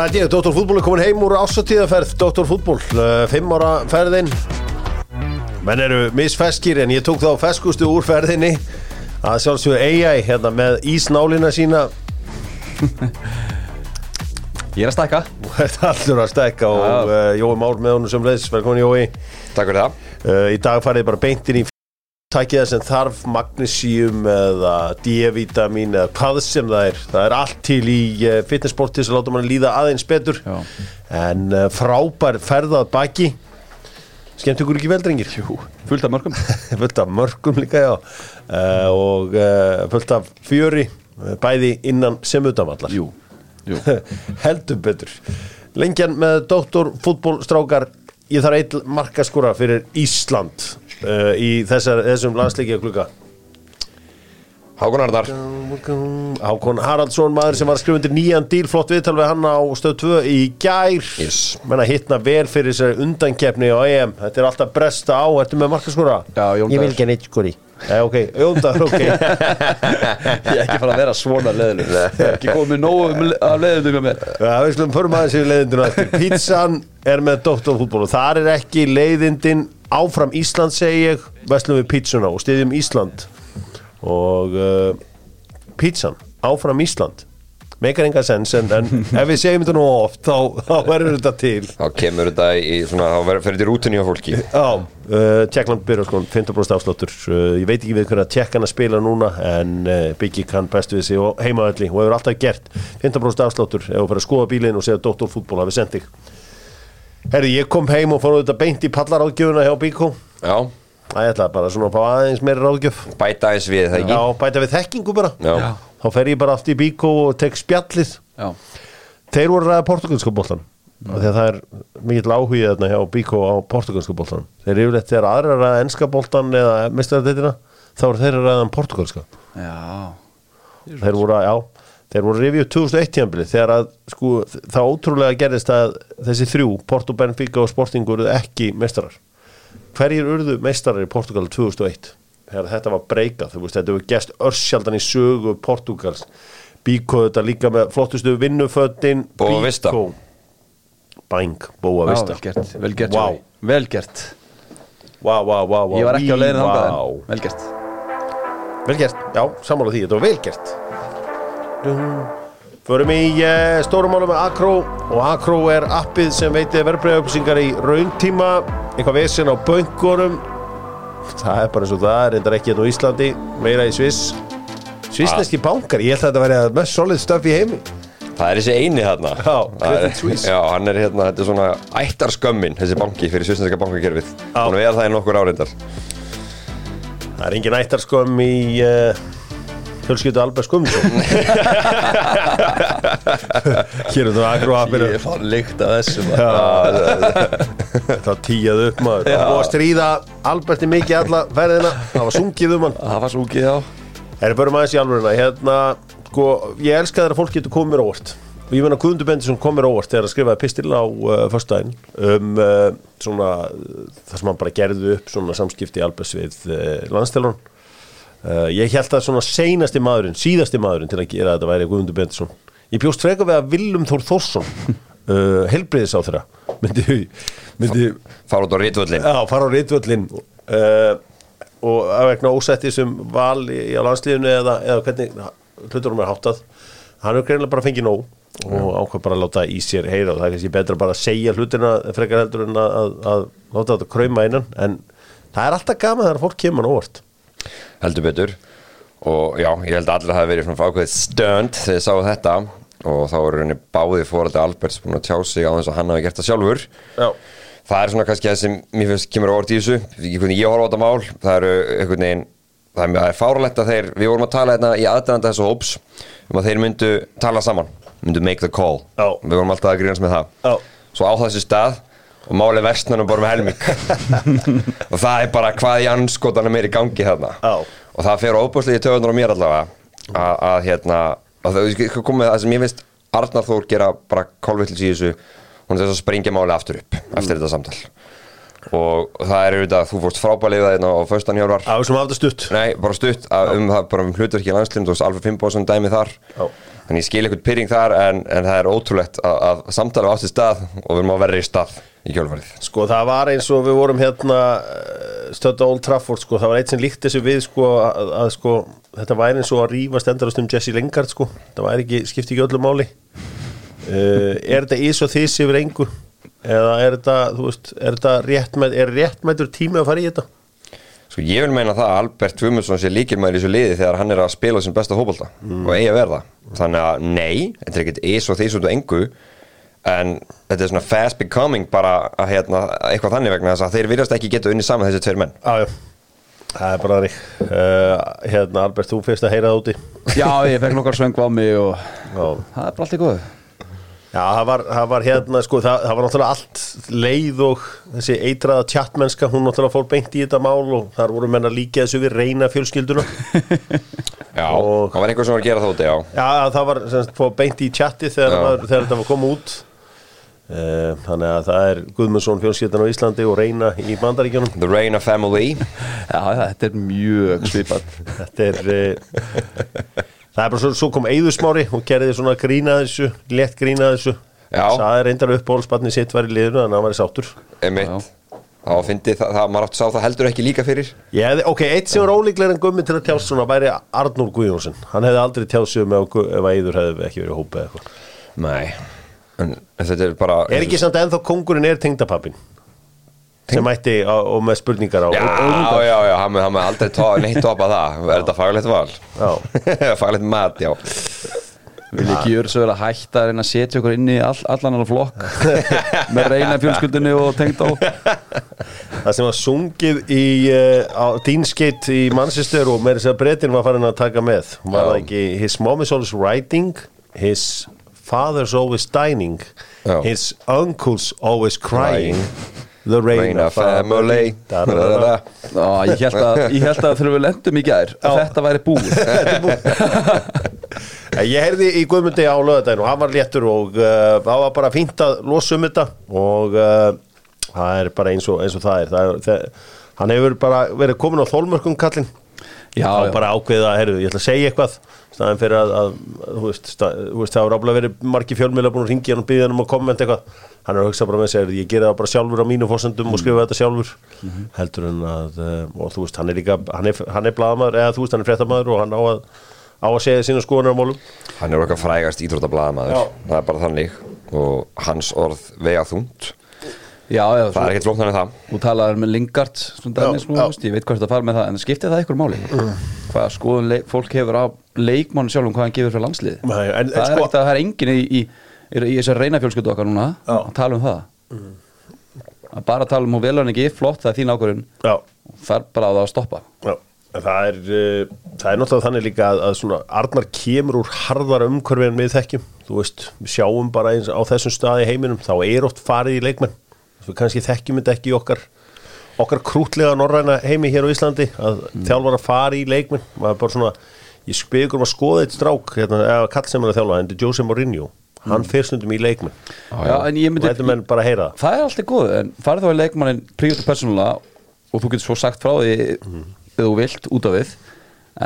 Það er ég, Dr. Fútból er komin heim úr ásattíðaferð Dr. Fútból, uh, fimm ára ferðin. Menn eru misfeskir en ég tók þá feskustu úr ferðinni. Að sjálfsögðu AI hérna með ísnálina sína. Ég er að stækka. Allur að stekka og uh, Jói Már með honum sem leiðis, velkomin Jói. Takk fyrir það. Uh, Í dag farið bara beintin í Tækið það sem þarf magnesium eða D-vitamin eða hvað sem það er. Það er allt til í uh, fitnessporti sem láta mann líða aðeins betur. Já. En uh, frábær ferðað baki. Skemmt ykkur ekki vel, drengir? Jú, fullt af mörgum. Fullt af mörgum líka, já. Uh, Og uh, fullt af fjöri Bæði innan sem utanvallar Jú, jú. Heldur betur. Lengjan með doktor fútbólstrákar ég þarf eitt markaskora fyrir Ísland uh, í þessar, þessum landsleikja klukka Hákon Arnar. Hákon Haraldsson, maður sem var að skrifa undir nýjan díl, flott viðtal við hann á stöð 2 í gær. Yes. menna hittna vel fyrir þessari undankeppni á EM, þetta er alltaf bresta á ertu með markaskora? Já, Jón Ég vil ekki neitt skori. Nei, ok, Jóndar, ok. Ég er ekki fara að vera svona leðileg Ekki komið nógu um af mér. Já, við slum förum aðeins í leiðindinu eftir. Pizzan er með doktorfútból og þar er ekki leiðindin áfram Ísland segi ég, veslum við pizzuna og stiðjum Ísland. Og uh, pizzan áfram Ísland. Meikar enga sens en, en ef við segjum þetta nú oft þá, þá verður þetta til. Þá kemur þetta í svona, þá verður þetta í rútunni á fólki. Já, uh, Tjekkland byrjar sko 15% afsláttur. Uh, ég veit ekki við hvernig að Tjekkan að spila núna en uh, Biggi kann best við sig og heimaðalli og hefur alltaf gert 15% afsláttur ef þú fyrir að skoða bílinn og segja doktorfútból hafi sendt þig Herri, ég kom heim og fór þetta beint í pallaráðgjöfuna hjá Bíkó Já, Það ég ætlaði bara svona að fá aðeins meira ráðgjöf. Bæta eins við það ekki? Já, bæta við þekkingu bara. Já. Já. Þá fer ég bara aftur í Bíkó og tek spjallið. Já, Þeir voru ræða portugalska boltan mm. Þegar það er mikill áhugið þarna hjá Bíkó á portugalska boltan Þeir eru yfirleitt þegar aðra ræða enska boltan eða mistaraðeitina þá eru þeir að ræða um portugalska já. Þeir voru að, já Þeir voru rifið 2001 tíðanbili þegar að sko það ótrúlega gerðist að þessi þrjú, Porto, Benfica og Sporting voru ekki meistarar. Hverjir urðu meistarar í Portugal 2001 þegar þetta var breykað, þetta hefur gest örsjaldan í sögu Portugals Bíkó þetta líka með flottustu vinnufötin Boa Vista. Bang, Bóa Vista. vel gert, vel gert Vá, Jói. Vel gert. Vá, vá, vá, vá. Ég var ekki á leiðinu Vá. þangað en. Vel gert. Vel gert, já, sammála því, þetta var vel gert Förum í uh, stórumálu með Acro og Acro er appið sem veitir verðbreiðupplýsingar í rauntíma eitthvað vesen á böngunum það er bara eins og það er reyndar ekki hérna á Íslandi, meira í Sviss. Svissneski bankar, ég held að þetta væri að mest solid stöf í heimi. Það er þessi eini þarna. Já, er- Credit Suisse. Já, hann er hérna, þetta er svona ættarskömmin þessi banki fyrir svisneska bankakerfið. Þannig að við það er nokkur áreindar Það er engin ættarskömm í uh, fjölskyldu Albert Skumsson Hér er þetta Acro appinu Ég fann líkt að þessu Það tíjaði upp maður. Það búið að stríða Alberti mikið alla ferðina. Það var sungið um hann. Það var úkið á Það er bara maður í alvöruna. Hérna, sko, ég elska þegar fólk getur komið óvart. Og ég menna Guðmundur Bendisson kom mér óvart Þegar að skrifaði pistil á uh, föstudaginn Um uh, svona uh, Það sem hann bara gerði upp Svona samskipti Alberts við uh, landstelun uh, Ég held að svona seinasti maðurinn Síðasti maðurinn til að gera þetta væri Guðmundur Bendisson Ég bjóst freka við að Willum Þór Þórsson uh, Helbriðis á þeirra Myndi, myndi Fár út á rítvöllin Já, fara á reytvöllin uh, og að vegna ósætti sem val í, í á landslíðinu eða, eða hvernig hluturum er háttað. Hann er greinilega bara fengið nóg og ákvað bara að láta í sér heyra og það er kannski betra bara að segja hlutina frekar heldur en að, að, að láta þetta krauma innan. En það er alltaf gaman þegar fólk kemur óvart heldur betur. Og já, ég held að allir hafi verið svona ákveðið stönd þegar þið sáu þetta. Og þá eru henni báði fórhaldi Alberts búin að tjá sig á þess að hann hafi gert það sjálfur. Já, það er svona kannski það sem mér finnst kemur á orð í þessu. Ég horfa á þetta mál. Það eru einhvern veginn það er, að þeir við vorum að tala hérna í aðdæðanda þessu hóps um að þeir myndu tala saman myndu make the call. Já. við vorum alltaf að grínast með það. Já. svo á þessu stað og máli vestnanum bara með helming. Og það er bara hvað í anskotanum er í gangi þarna. Já. og það fer óbúslega í töðunar á mér allavega. Að, að hérna að það er komið það sem ég finnst Arnar Þór gera bara kolvillis í þessu. Hún er þess að springja máli aftur upp eftir þetta samtal. Og það er auðvitað, þú fórst frábælið það hérna á föstan hjálpar á sem hafði stutt. Nei, bara stutt að, um það, bara um hlutverki í landslinn, þú veist Alfred Fimboðsson dæmi þar. Já. Þannig ég skil eitthvað pyrring þar en, en það er ótrúlegt að, að samtala átti stað og við erum á verri stað í kjölfarið. Sko það var eins og við vorum hérna stötta Old Trafford sko, það var eitt sem líkt þessu við sko að, að sko þetta væri eins og að rífast endarast um Jesse Lingard sko, það væri ekki, skipti ekki öllu máli uh, er þetta ís og þís yfir engu eða er þetta, þú veist, er þetta réttmætt, er réttmættur tími að fara í þetta? Sko ég vil meina það að Albert Guðmundsson sé líkilmæður í þessu liði þegar hann er að spila sem besta hópolta og eigi að verða. Þannig að nei, þetta er ekkert ís og þís út og engu en þetta er svona fast becoming bara að hérna, eitthvað þannig vegna þess að þeir virðast ekki geta unni saman þessi tveir menn. Já, já, það er bara þannig uh, hérna Albert, þú fyrst að heyra það úti Já, ég fekk nokkar svöng á mig og Já, það er bara allt í góðu Já, það var, það var hérna, sko, það, það var náttúrulega allt leið og þessi eitraða tjattmennska, hún náttúrulega fór beint í þetta mál og þar voru menn að líka þessu við reyna fjölskylduna. Já, Og- það var einhver sem var að gera það úti, já. Já, það var sem sagt, fór beint í tjatti þegar, þegar þetta var komið út. Uh, þannig að það er Guðmundsson fjölskyldan á Íslandi og reyna í bandaríkjunum. The Reign of Family. Já, já, þetta er mjög svipað Þetta er, uh, það er bara svo, svo kom Eyðusmári og gerði svona grína þessu, létt grína þessu. Já. Saði reyndar upp bólsbarni sitt var í liðinu, þannig að hann var í sáttur. Emitt. Það var fyndið, það, það, maður átti að sá það heldur ekki líka fyrir. Ég hefði, ok, eitt sem var ólíklega en gummi til að tjást svona væri Arnúr Guðjónsson hann hefði aldrei tjást Nei. En þetta er bara... Er ekki samt ennþá kongurinn er tengdapappin sem mætti á, og með spurningar á Já, og, já, já, hann með aldrei tó, neitt topa það. Er þetta faglegt val? Já. faglegt mat, já. Vil ekki gjöra svo vel að hætta að reyna að setja okkur inn í all, allan alveg flokk með reyna fjölskyldunni og tengt á það sem var sungið í uh, á Deansgate í Manchester og með þess að breytin var farin að taka með var það ekki His mom is always writing His father's always dining Já. His uncle's always crying. The Reign of Family. Da, da, da, da. Ó, Ég held að, ég held að þegar við lendum í gær að þetta væri búið. Eh, Ég heyrði í Guðmundi á lögadaginn og hann var léttur og uh, það var bara fínt að losa um þetta og uh, það er bara eins og, eins og það er, það er það, hann hefur bara verið komin á þólmörkum kallinn Já, þá já. bara ákveðið að, heyrðu, ég ætla að segja eitthvað staðan fyrir að, að þú veist, það var ábúinlega verið margi fjölmiðla búin að ringi hann og byggja hann um að kommenta eitthvað hann er að hugsa bara með sig, ég gera það bara sjálfur á mínu fórsendum og skrifa þetta sjálfur heldur en að, uh, og þú veist, hann er líka hann er, hann er blaðamaður, eða þú veist, hann er fréttamaður og hann á að, á að segja sína skoðunar á málum Hann er okkar frægast íþróttablaðamaður. Já. Það er bara þannig. Og hans orð vega þungt. Já, já, Það er ekkert flóknar en það. Þú talaður með Lingard dæmis, Já, nú, já. veist, ég veit hvað þetta fara með það en skiptir það ykkur máli? Hvað skoðun fólk hefur á leikmánu sjálfum hvað hann gefur fyrir landslið Nei, en- en það, er sko- það er enginn í, í, í, í þessar reyna fjölskyldu okkar núna að tala um það. Að bara tala um hún vel hann ekki, flott, það er þín ákvörðun. Já, það er bara á það að stoppa. Já, en það er, uh, það er náttúrulega þannig líka að, að svona Arnar kemur úr harðara umhverfi en við þekkjum, þú veist, við sjáum bara eins á þessum staði í heiminum, þá er oft farið í leikmenn, við kannski þekkjum þetta ekki í okkar, okkar krútlega norræna heimi hér á Íslandi, að þjálfar að fara í leikmenn, maður bara svona ég ykkur um að skoða eitt strák hérna, eða kall sem er að þjálfa, hendur Jose Mourinho. Hann fer stundum í leikmenn. Já, en ég og myndi þetta menn bara heyra það. Er alltaf góð, en farið þá í leikmannin prívat og persónulega og þú getur svo sagt frá því eða þú vilt út af við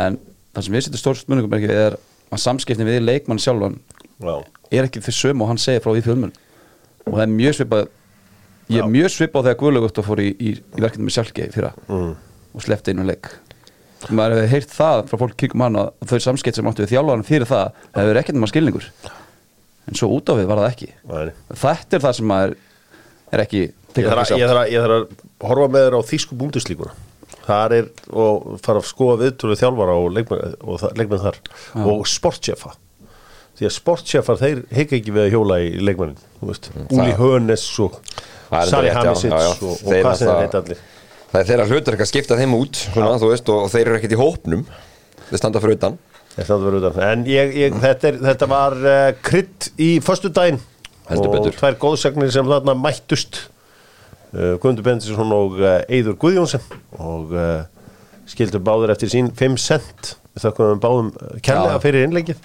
en það sem við setjum stór spurningum er að samskiptin við leikmann sjálfan Já, er ekki fyrir sömu og hann segir frá því fjölmun og það er mjög svipað ég er mjög svipað þegar Guðlaugut fór í, í, í verkefni með sjálfgeði fyrra mm. og sleppti einu leik. Maður hefur heyrt það frá fólk kringum hann að þau samskipt sem áttu við þjálfan fyrir það hefur ekkert um að skilningur. En svo út á við var það ekki. Nei. þetta er það sem maður er ekki ég þarf, að, ég, þarf að, ég þarf að horfa með þér á þýsku búndislíkuna þar er og fara að skoða viðtölu þjálfara og leikmenn, þar. Og sportchefa því að sportchefar þeir hekka ekki við að hjóla í veist, Úli það- Hönes og Sari já. og, hvað sem heita allir. Það er þeirra hlutur ekki að skipta þeim út svona, veist, og þeir eru ekkert í hópnum. Þeir standa fyrir utan. Standa fyrir utan. en ég, ég, þetta, er, þetta var uh, krydd í föstu daginn og betur. tvær góðsagnir sem þarna mættust. Uh, Guðmundur Bendisson og uh, Eiður Guðjónsson. Og skildur báður eftir sín 5 cent við þakkum við báðum kærlega fyrir innleikið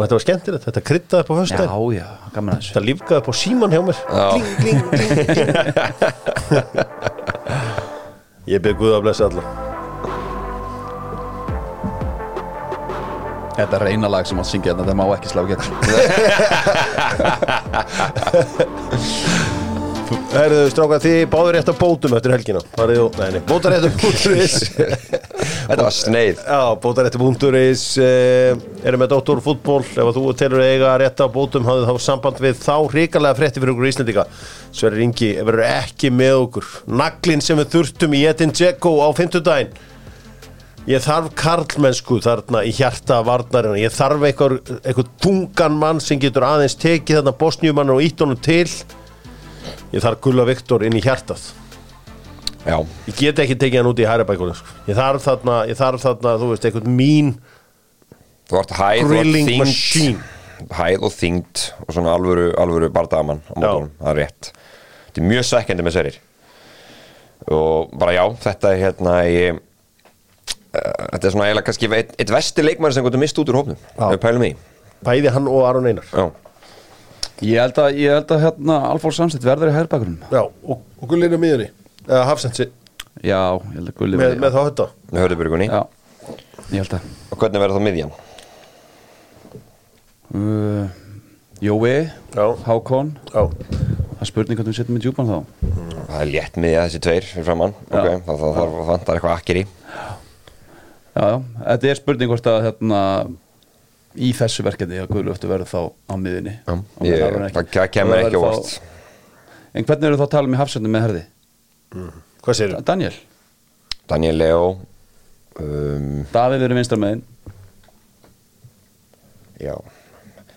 og þetta var skemmtilegt, þetta kryddaði upp á föstu já, já, gaman að þessu. Þetta lífgaði upp á síman hjá mér. Já. kling, kling, kling, kling. ég byrð Guð að blessa alla. Þetta er reyna lag sem átt syngja þetta, það má ekki slá gegn Herðu, strákar, þið báður rétt á bótum eftir helgina. Og, nei, nei, bótaréttu.is Þetta var sneið. Já, bótaréttu.is eh, Erum með Dóttor fútból Ef að þú telur eiga rétt á bótum hafðu þá samband við þá hrikalega frétti fyrir okkur Íslandika Sverrir Ingi verður ekki með okkur. Naglin sem við þurftum í Etin Dzeko á fimmtudaginn. Ég þarf karlmennsku þarna í hjarta varnarina Ég þarf eitthvað, eitthvað tungan mann sem getur aðeins tekið þarna bosnjumann og ítt honum til Ég þarf Gulla Viktor inn í hjartað. Já, Ég get ekki tekið hann út í hæra bækunum sko. Ég þarf þarna, ég þarf þarna, þú veist, eitthvað mín þú vart hæð og grilling þyngd. machine. Hæð og þyngd og svona alvöru, alvöru bardaman á mótunum, það er rétt. Þetta er mjög svekkjandi með serir. Og bara já, þetta er hérna ég, uh, þetta er svona eiginlega kannski eitt, eitt vesti leikmæri sem gotur mist út úr hópnum Já. ef við pælum í. Bæði hann og Aron Einar. Já, Ég held að, ég held að hérna Alfons Samstedt verður í hærbækurum Já, og, og Gullin er miðunni Eða Hafsendsi Já, ég held að Gulli með, verði með þá þetta með Hörðuburgunni Já, ég held að og hvernig verður það miðjan? uh, Jói, Já, Hákon. Já, Það er spurning hvernig við setjum með djúpan þá. Það er létt miðja þessi tveir fyrir framann ok, það, það, það vantar eitthvað akkir í Já, já, þetta er spurning hvort að hérna í þessu verkefni að Gulli eftir verður þá á miðinni það kemur ekki óvart. En hvernig eru þá að tala um í hafsendum með herði? hvað segir Daniel, Daniel Leo um, Davíð eru vinstra megin. Já.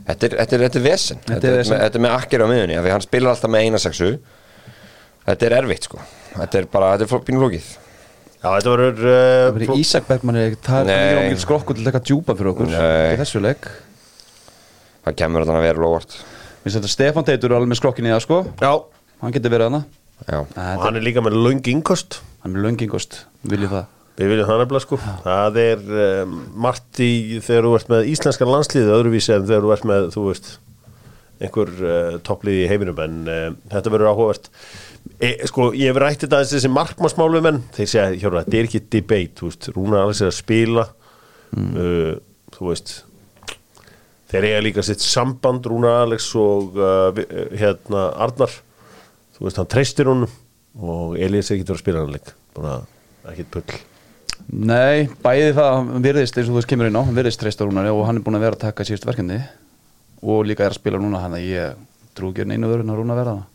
Þetta er, þetta er, þetta er vesen. Þetta er Þetta er, vesen. með, þetta er með akkir á miðunni af Því hann spilar alltaf með eina sexu. Þetta er erfitt sko. Þetta er bara, þetta er pínu lókið Já, þetta verður Það uh, verður Ísak Bergmann er ekki það er ekki skrokkur til að taka djúpa fyrir okkur í þessu leik. Það kemur þannig að vera lóvart Við setjum Stefán Teitur er alveg með skrokkin í það sko. Já, hann getur verið hana Já, og hann er líka með löng innkost hann er með löngingost, viljið það? Við viljum það nefnilega sko. Það er um, margt í þegar þú ert með íslenskan landslið öðruvísi en þegar þú ert með, þú veist einhver uh, topplið í heiminum. En uh, þetta verður áhugavert e, sko, ég hef rætt þetta aðeins þessi markmannsmálum en þeir segja, hjóra, þetta er ekki debate, þú veist, Rúna Alex er að spila. Uh, þú veist þeir eiga líka sitt samband Rúna Alex og uh, uh, hérna Arnar. Þú veist, hann treystir honum og Elias er ekki að spila hann leik. Bara ekkit pull Nei, bæði það, hann virðist eins og þú veist kemur inn á, hann virðist treysta Rúnari og hann er búin að vera að taka síðust verkefni. Og líka er að spila núna, hann að ég trú ekki einu vörun að Rúna verða það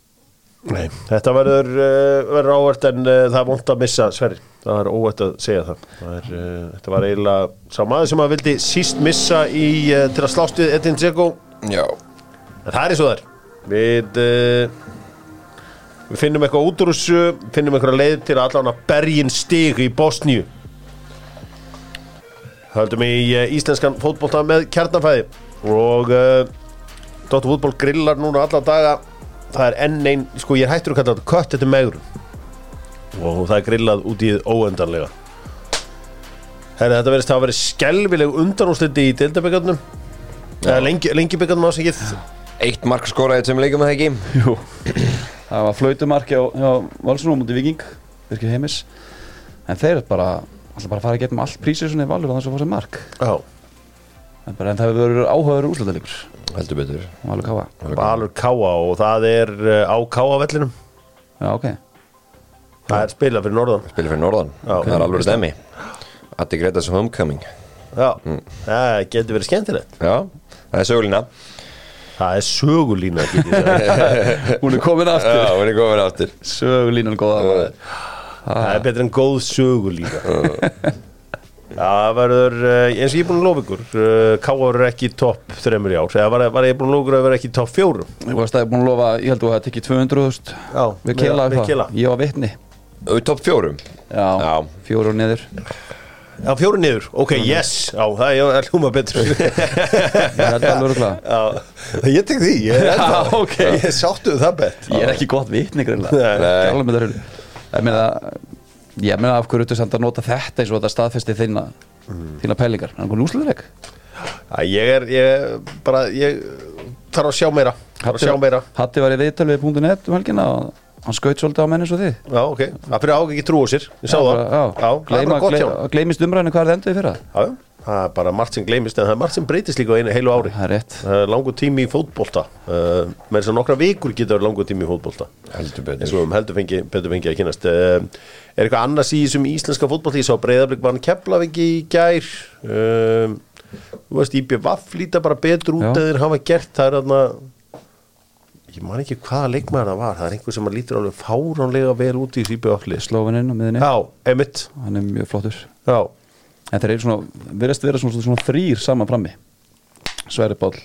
Nei, þetta verður, uh, verður óvert en uh, það er vont að missa Sverri. Það er óvert að segja það, það er, uh, þetta var eiginlega sá maður sem að vildi síst missa í, til að slást við Edin Dzeko. Já. En það er eins og það er. Við við finnum eitthvað út úr þessu finnum eitthvað leið til að allan að bergin stig í Bosníu. Höldum í íslenskan fótbolta með kjarnafæði og Dóttur fútból grillar núna alla daga það er enn einn, sko ég er hættur að kalla þetta kött þetta megrun. Og það er grillað út í þið óendanlega. Herri, þetta verðist að vera skelvileg undanúsliti í deildabekkarnum eða lengi, bekkarnum ásengið Eitt mark skoraði sem leikum að það ekki? Jú, það var flautumarki á, á Valsson á múti Viking virkið heimis. En þeir bara, alltaf bara fara að geta allt prísið svona í Valur og þannig að fá sér mark. Já, en, bara, en það hefur verið áhugaður úrslutalegur Heldur betur. Valur Káa Valur Káa og það er uh, á Káa vellinum Já, ok. Það er spilað fyrir norðan. Spilir fyrir norðan. Já. Það er alveg stemmi Addi Gretas Homecoming. Já, það getur verið skemmtilegt. Já, það er sögulína. Það er sögulína. Hún er komin aftur. Já, hún er komin aftur. Sögulínan góða það er betur en góð sögulína það verður, uh, eins og ég er búin að lofa ykkur uh, Káa verður ekki topp þreymur í ár. Eða var, var ég búin að lofa ykkur að vera ekki topp fjórum? Þú varst að búin að lofa, ég held að þú hefði tekið 200.000 Já, Við við Kela. Ég var í topp fjórum? Já, Já. fjóru niður. Já, fjórum niður, ok, yes. Já, það er, er hlúma betur. Ég held alveg örugglega. Já, ég tek því Ég er, ennþá- Já, ok. ég sáttu það bett. Ég er ekki gott vitni greinlega Ekki. Ég meina af hverju þú samt að nota þetta eins og þetta staðfesti þína þína pælingar? En hvernig úsluðurleik? Já, ég er, ég bara, ég þarf að sjá meira þarf að sjá meira. Hatti var í viðtal við .net um helgina og hann skaut svolítið á menn eins og þið. Já, ok, það fyrir ágæk ekki trú á sér. Ég sá Já, já. Það bara hjá gleyma, Gleymist umræðinu hvað er það endur í fyrra? Já, já, það er bara margt sem gleymist en það er margt sem breytist líka einu heilu ári. Það er langur tími í fótbolta. Uh, með þess að nokkra vikur getur verið langur tími í fótbolta. Heldur eins betur og um heldur fengi, betur fengi að kynast uh, er eitthvað annars í þessum íslenska fótbolta? Ég sá breyðarblik var hann Keflavík í gær. Um, þú veist IBVF líta bara betur út eða þeir hafa gert. Það er þarna ég man ekki hvaða leikmaður það var. Það er einhver sem lítur alveg fáránlega vel út í IBVF list En þeir eru svona, verðast vera svona, svona þrýr saman frammi. Sverri Páll,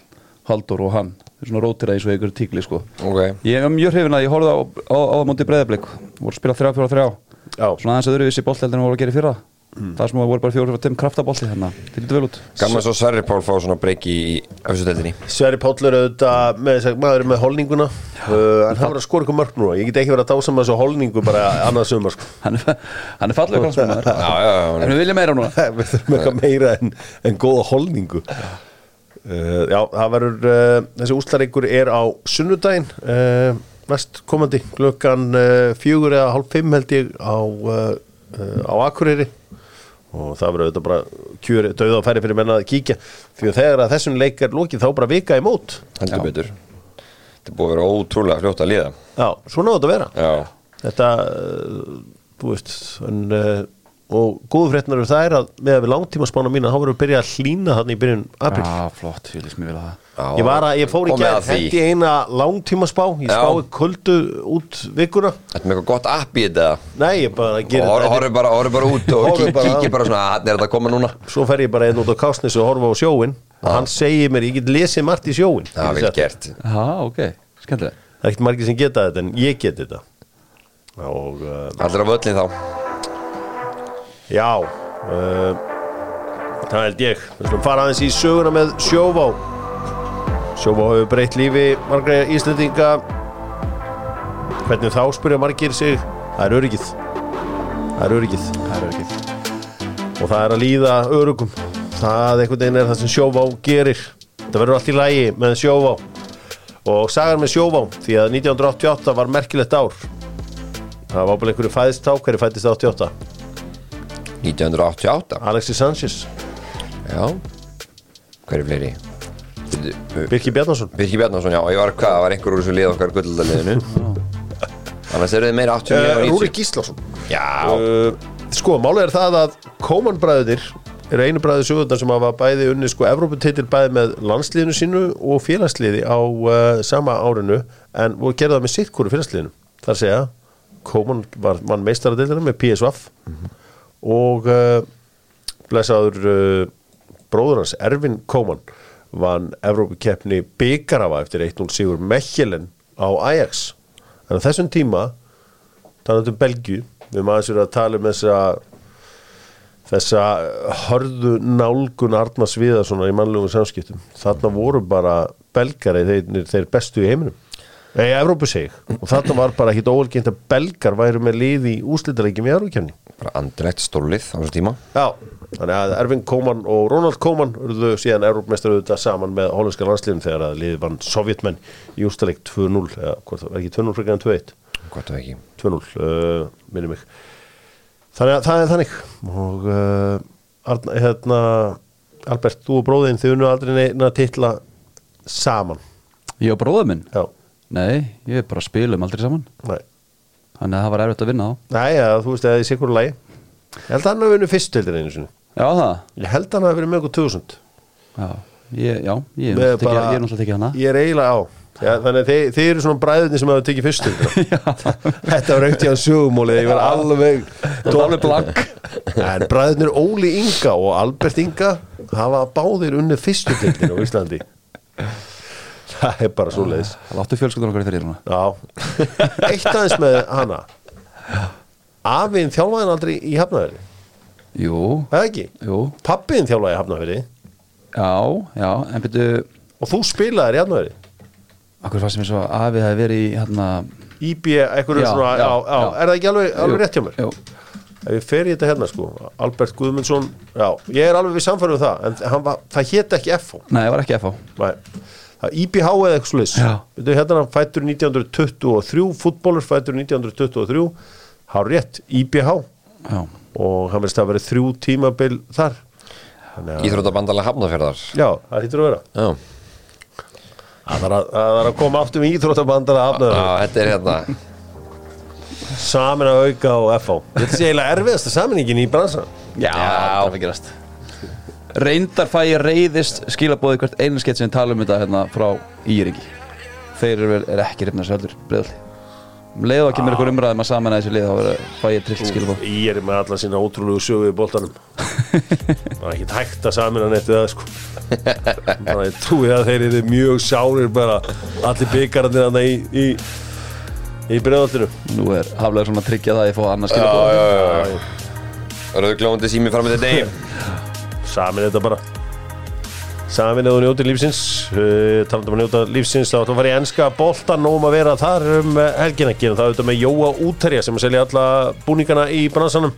Haldur og hann. Þeir eru svona rótira eins og einhverju tíkli sko. Ok. Ég er mjög hrifin að ég horfði á, á, á móti breyðablik voru að spila 3-4-3 já, Svona aðeins að öðruvísi boltheldur en voru að gera í fyrra Það sem voru bara 4-5 kraftabolti hérna. Það lítur vel út. Gaman svo Sverri Pál fá svona breyki í öfsudeldinni Sverri Páll er auðvitað með að maður með holninguna. Uh, en hann var að skora ykkur mörg núna. Ég get ekki verið að dása með þessu holningu bara annað sumar sko. Hann er, er já, já, En við viljum meira núna. Við þurfum eitthvað meira en, en góða holningu. Uh, já, það verður uh, þessi úslareikur er á sunnudaginn uh, næst komandi klukkan uh, fjögur eða hálf fimm held ég á, uh, uh, á Akureyri og það verður auðvitað bara kjör döða og færi fyrir menna að kíkja. Því að þegar að þessum leik er lokið þá bara vika í mót heldur betur. Þetta búið að vera ótrúlega fljótt að liða já, svona á þetta að vera. Já, þetta, uh, þú veist en, uh, og góðu fréttnar eru það er að með að við langtíma spána mína þá verður að byrja að hlýna þarna í byrjun april Já, flott, ég lýst mér vel að það. Ég var að, ég fór í að því. hendi eina langtíma spá ég Já. spái kuldu út vikuna. Þetta er með eitthvað gott app í þetta. Nei, ég bara gerir þetta. horfir bara, horfir bara út og Horfir kí- bara kíkir bara svona Þannig er þetta að koma núna? Svo fer ég bara einn út á kásnis og horfa á sjóin og hann segir mér, ég get lesið margt í sjóin Það er vel gert Já, uh, Það held ég. Við slum fara aðeins í söguna með Sjóvá. Sjóvá hefur breytt lífi margra Íslendinga. Hvernig þá spyrja margir sig. Það er öryggið. Það er öryggið. Það er ekki Og það er að líða öryggum Það einhvern veginn er það sem Sjóvá gerir. Það verður allt í lægi með Sjóvá. Og sagan með Sjóvá Því að 1988 var merkilegt ár. Það var bara einhverju fæðist á Hverju fæðist 88? 1988 Alexis Sanchez. Já. Hver er fleiri? Bíddu, Birki Bjarnason. Birki Bjarnason, já, ég var hvað, það var einhver úr þessu lið okkar gullaldaliðinu. Annars eru þið meira 89 Uh, og Rúri 90 Gíslason. Já, uh, Sko, málið er það að Kóman bræðir eru einu bræðið sögundar sem hafa bæði unni sko Evróputitil bæði með landsliðinu sínu og félagsliði á uh, sama árinu en voru gerða það með sitt hverju félagsliðinu. Þar segja, Kóman var mann meistaradildina með PSVaf og uh, blessaður uh, bróður hans Ervin Kóman vann Evrópukeppni Bygarafa eftir 1-0 sigur Mechelen á Ajax. En á þessum tíma talandi um Belgju við maður verið að tala um þessa þessa hörðu nálgun Arnars Viðarssonar í mannlegum samskiptum. Þarna voru bara belgari þeir, þeir bestu í heiminum. Eða Evrópu seg og þarna var bara ekkit óalgengt að belgar væru með lið í úslitarækjum í Evrókjörni bara andrætt stólið á þessum tíma. Já, þannig að Ervin Koman og Ronald Koman urðu síðan Evrópmestar auðvitað saman með hollandska landsliðin þegar að liðið vann Sovjetmenn í úrstæleik 2-0 eða hvort það var ekki 2-0 frekar en 2-1 Hvort það ekki. 2-0, uh, minni mig. Þannig að það er þannig. Og uh, Arna, hérna Albert, þú og bróðin þið unnu aldrei neina titla saman. Ég og bróður minn? já, Nei, ég er bara að spila um aldrei saman. Nei, Þannig að það var erfitt að vinna þá. Nei ja, þú veist að það er sikur lagi. Ég held að hann hafi unnu fyrst tildin einu sinni. Já, það. Ég held að hann hafi verið með okkur 2000 Já, ég, já, ég, Með er náttúrulega bara- ég er náttúrulega ekki hana. ég er eiginlega á. Já, þannig að þið, þið eru svona bræðinni sem hafa tekið fyrstu Þetta var aukt í að sögumólið Ég var alveg alveg blank. En bræðinir Óli Inga og Albert Inga hafa báðir unnið fyrstu tildin á Íslandi Það er bara svo leiðis Láttu fjölskyldan okkar í þeirri svona Já. Eitt aðeins með hana. Afiðin þjálfaði aldrei í Hafnafjörði Jú, Það ekki? Jú, Pappiðin þjálfaði í Hafnafjörði já, já En byrju, Og þú spilaðir í Hafnafjörði akkur fannst mér svo að Afi hefði verið í hérna IB, eitthvað svona já, já. Er það ekki alveg, alveg rétt hjá mér? Jú, Ef ég fer í þetta hérna sko Albert Guðmundsson, já, ég er alveg við samfærum það En var, það hét ekki FH nei, það var ekki FH Nei. IBH eða eitthvað sluðis Já. Hérna fættur 1923 Fútbólur fættur 1923 Há rétt, IBH Já, Og hann veist að verið þrjú tímabil þar. Íþróttabandalega hafnafjörðar Já, það hýttur að vera. Já, Það er að, er að koma aftur með íþróttabandara afnöður Já, þetta er hérna Samin að auka á FH Þetta sé eiginlega erfiðasta saminingin í bransan Já, það er að gerast Reyndar fæ ég reyðist skilabóði hvert einu skett sem tala um þetta hérna frá Íringi. Þeir eru, vel- er ekki reyfna söldur breyðalli Um leið og ekki mér ykkur umræðum að saman að þessi lið þá er- fæ ég trillt skilabóð Í er með alla sína ótrúlegu sögu í boltanum. Það er ekki hægt að samina neitt við það sko. Bara ég trúi að þeir eru mjög sárir bara allir byggarnir þarna í, í, í bregðaltinu Nú er haflega svona að tryggja það að ég fá annars Já, skilabóð já, já, já Rauðglóðandi sími fram með þetta Samin þetta bara. Samin eða njóti lífsins. Uh, Talandum að njóta lífsins þá ætlum að fara í enska boltan og um að vera þar um helgina. Gerum það auðvitað með Jóa Úterja sem að selja alla búningana í bransanum.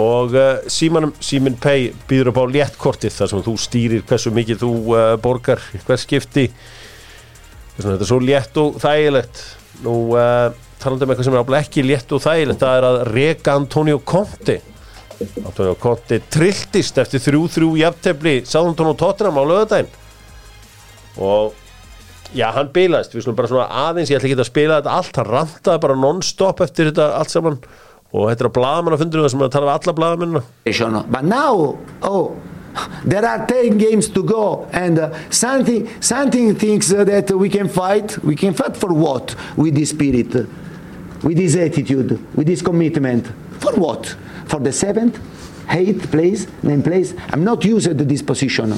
Og uh, símanum Símin Pay býður upp á léttkortið þar sem þú stýrir hversu mikið þú uh, borgar hvers skipti. Vegna þetta er svo létt og þægilegt. Nú talandum um eitthvað sem er ábúinlega ekki létt og þægilegt það er að reka Antonio Conte Antonio Conte trilltist eftir 3-3 jafntefli Sáðantón og Tottenham á lögadaginn og já, hann bilaðist, við slum bara svona aðeins ég ætla ekki að spila þetta allt, hann rantaði bara non-stop eftir þetta allt saman og þetta er að blaðamann að fundur það sem að tala við alla blaðamennina situation. But now, oh, there are 10 games to go, and uh, something, something thinks uh, that we can fight. We can fight for what? With this spirit, with this attitude, with this commitment. For what? For the seventh, eighth place, ninth place? I'm not used to this position.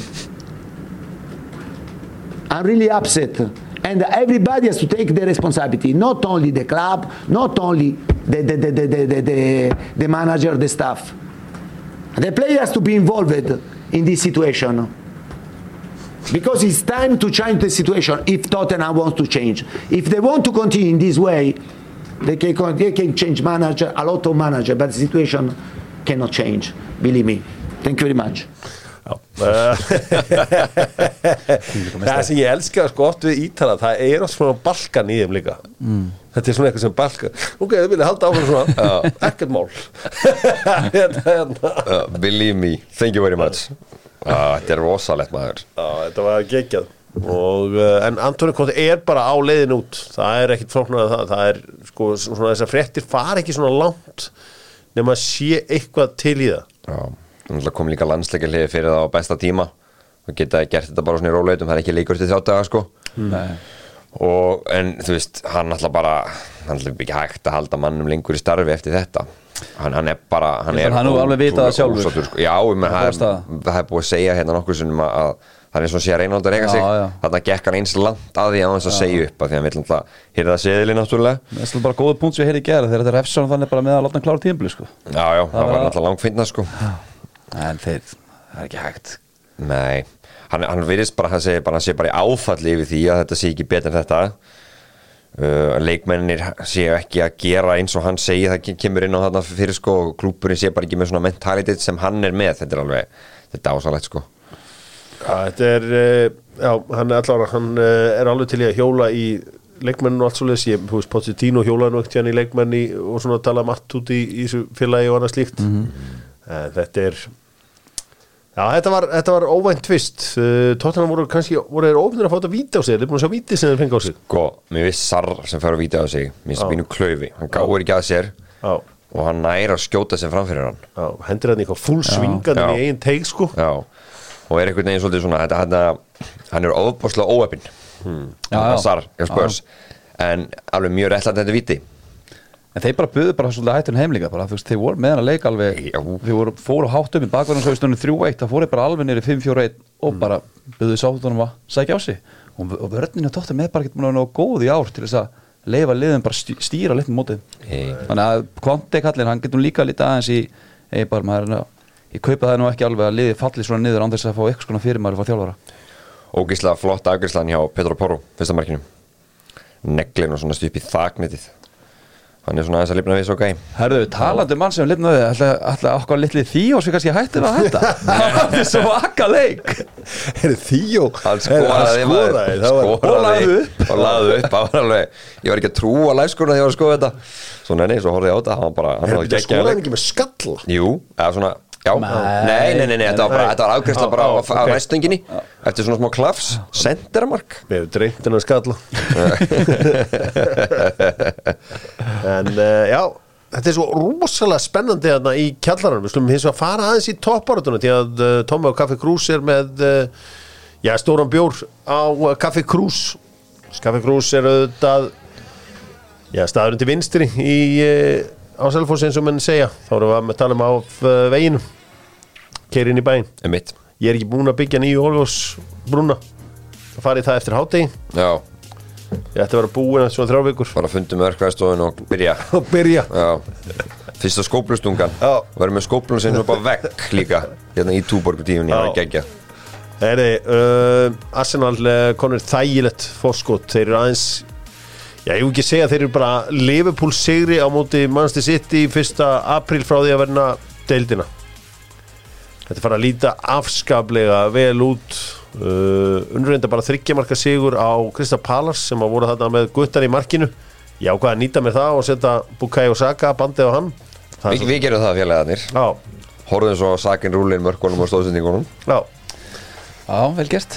I'm really upset. And everybody has to take the responsibility, not only the club, not only the, the, the, the, the, the, the, the manager, the staff. The player has to be involved in this situation. Because it's time to change the situation if Tottenham wants to change. If they want to continue in this way, they can, they can change manager, a lot of manager, but the situation cannot change. Believe me. Thank you very much. Það sem ég elska sko oft við Ítala það er oft svona balkan í þeim líka. Þetta er svona eitthvað sem balkan ok, þið vilja halda áfram svona ekkert mál. Uh, Believe me, thank you very much. Uh, Þetta er rosalegt maður. Já, þetta var geggjað og, uh, en Antoni Konti er bara á leiðin út. Það er ekkit flóknar að það. Það er sko svona þessar fréttir fara ekki svona langt nema að sé eitthvað til í það. Já, það kom líka landsleika hliði fyrir það á besta tíma. Og geta gert þetta bara svona í róleitum það er ekki leikur til þjáttaga sko. Nei. og en þú veist, hann ætla bara hann ætla ekki hægt að halda mannum lengur í starfi eftir þetta. Hann, hann er bara hann Ég er að hann hefur alveg vitað sjálfur. sko. já, menn, Það er er- er búið að segja hérna nokkuð sinnum að, að það er eins og sé að Reynoldur reyka Já, sig. já. þarna gekk hann eins langt að því að hann að segja upp að því hann vil alltaf hýrða seðili náttúrulega. Það er bara góða punkt sem ég heyrði í gera þegar þetta er og þannig bara með að láta hann klára tímbli sko. já, já, það var var- alltaf langfinna sko. En þeir, það er ekki hægt. Nei, hann, hann virðist bara, hann segir bara, hann sé bara í áfalli yfir því að þetta sé ekki betur en þetta. Uh, leikmennir séu ekki að gera eins og hann segir það ke- kemur inn á þarna fyrir sko þetta er sko Já, hann er allavega, hann uh, er alveg til í að hjóla í leikmennin og allt svo leys, ég, þú veist, Pochettino hjólaði nú ekkert hérna í leikmenni og svona tala margt út í, í félagi og annað slíkt. En þetta er já, þetta var, þetta var óvænt tvist. Uh, Tottenham voru kannski, voru þeir ofnir að fá þetta víti á sig, þeir búin að sjá víti sem þeir fengi á sig. Sko, mér viss Sarr sem fer að víta á sig mér finnst Já. bínu klaufi, hann gáir ekki að sér já, og hann næra að skjóta sem framfyrir hann. Já, hendur hann eitthvað full svingandi Já. í eigin teig sko. Já, og er einhvern veginn svolítið svona hann er hmm. Já, já. Sarr, ég spörs en alveg mjög réttlætt þetta viti En þeir bara buðu bara svolítið hættun heim líka bara, þú veist, þeir voru með hann að leika alveg Já. þeir voru, fóru hátt um í bakvarðansauðstunum 3-1 það fóru bara alveg nýri 5-4-1 og bara buðuðu sáttunum að sækja á sig og, og vörninu tóttum með bara ekki búin að vera góð í ár til þess að leifa liðum bara stý, stýra litum mótið Hey. þannig að Kvante kallinn, hann getur líka lítið aðeins í eibar maður ég kaupa það nú ekki alveg að liði falli svona niður án þess að fá eitthvað svona fyrir maður að fá þjálfara. Ógislega flott afgjörslan hjá Petro Porro fyrsta markinu. Neglin og svona stup í þaknetið hann er svona aðeins að lifna við svo gæ. Herðu, talandi um mann sem lifnaði ætla okkar litli og svo kannski hætti við að hætta? Það er svo akka leik. Er þýjó hann skoraði skoraði? Og lagði upp. ég var ekki að trúa læfskona þegar ég var að skoða þetta. Svo nenni, svo horfði ég á þetta. Hann var bara, hann var skoraði hann ekki með skalla? Jú, eða svona Já, Nei. nei, nei, nei, þetta var bara, þetta var afgræsla Já, bara á, á ok. næstunginni eftir svona smá klafs, senderamark Mér hefur dreymt hennar skalla. En uh, já Þetta er svo rosalega spennandi þarna í kjallaranum. Við slum hins vegar fara aðeins í topparatuna Því að uh, Tommi og Kaffi Krús er með uh, Já, stóran bjór á uh, Kaffi Krús. Kaffi Krús er auðvitað Já, staðurinn til vinstri í, á Selfoss eins og menn segja. Þá erum við að tala um á uh, veginu Keiri inn í bæinn. Um mitt Ég er ekki búinn að byggja nýju Olgós brúna Það farið það eftir hátegi Já, Ég ætti að vera búinn eftir svona þrjá vikur. Bara fundum örkvæðstofun og byrja. Og byrja. Já, fyrsta skóplustungan Já. Verðum með skóplun sem bara vekk líka. Hérna í túborgu tíunni, það Já. er geggja Heyri, uh, Arsenal uh, konur þægilegt fórskot Þeir eru aðeins Já, ég vil ekki segja að þeir eru bara Liverpool sigri á móti Manchester City fyrsta apríl frá því að verna deildina. Þetta fara að líta afskaplega vel út. Uh, Unnreinda bara þryggjamarka sigur á Krista Pallas sem að voru þarna með guttar í markinu. Ég ákvað að nýta mér það og setja Bukai Osaka bandið á hann? Það er Vi, Við gerum það félagarnir. Svo- Horfðum svo sakin rúlin mörkunum og stóðsendingunum. Já. Já, vel gert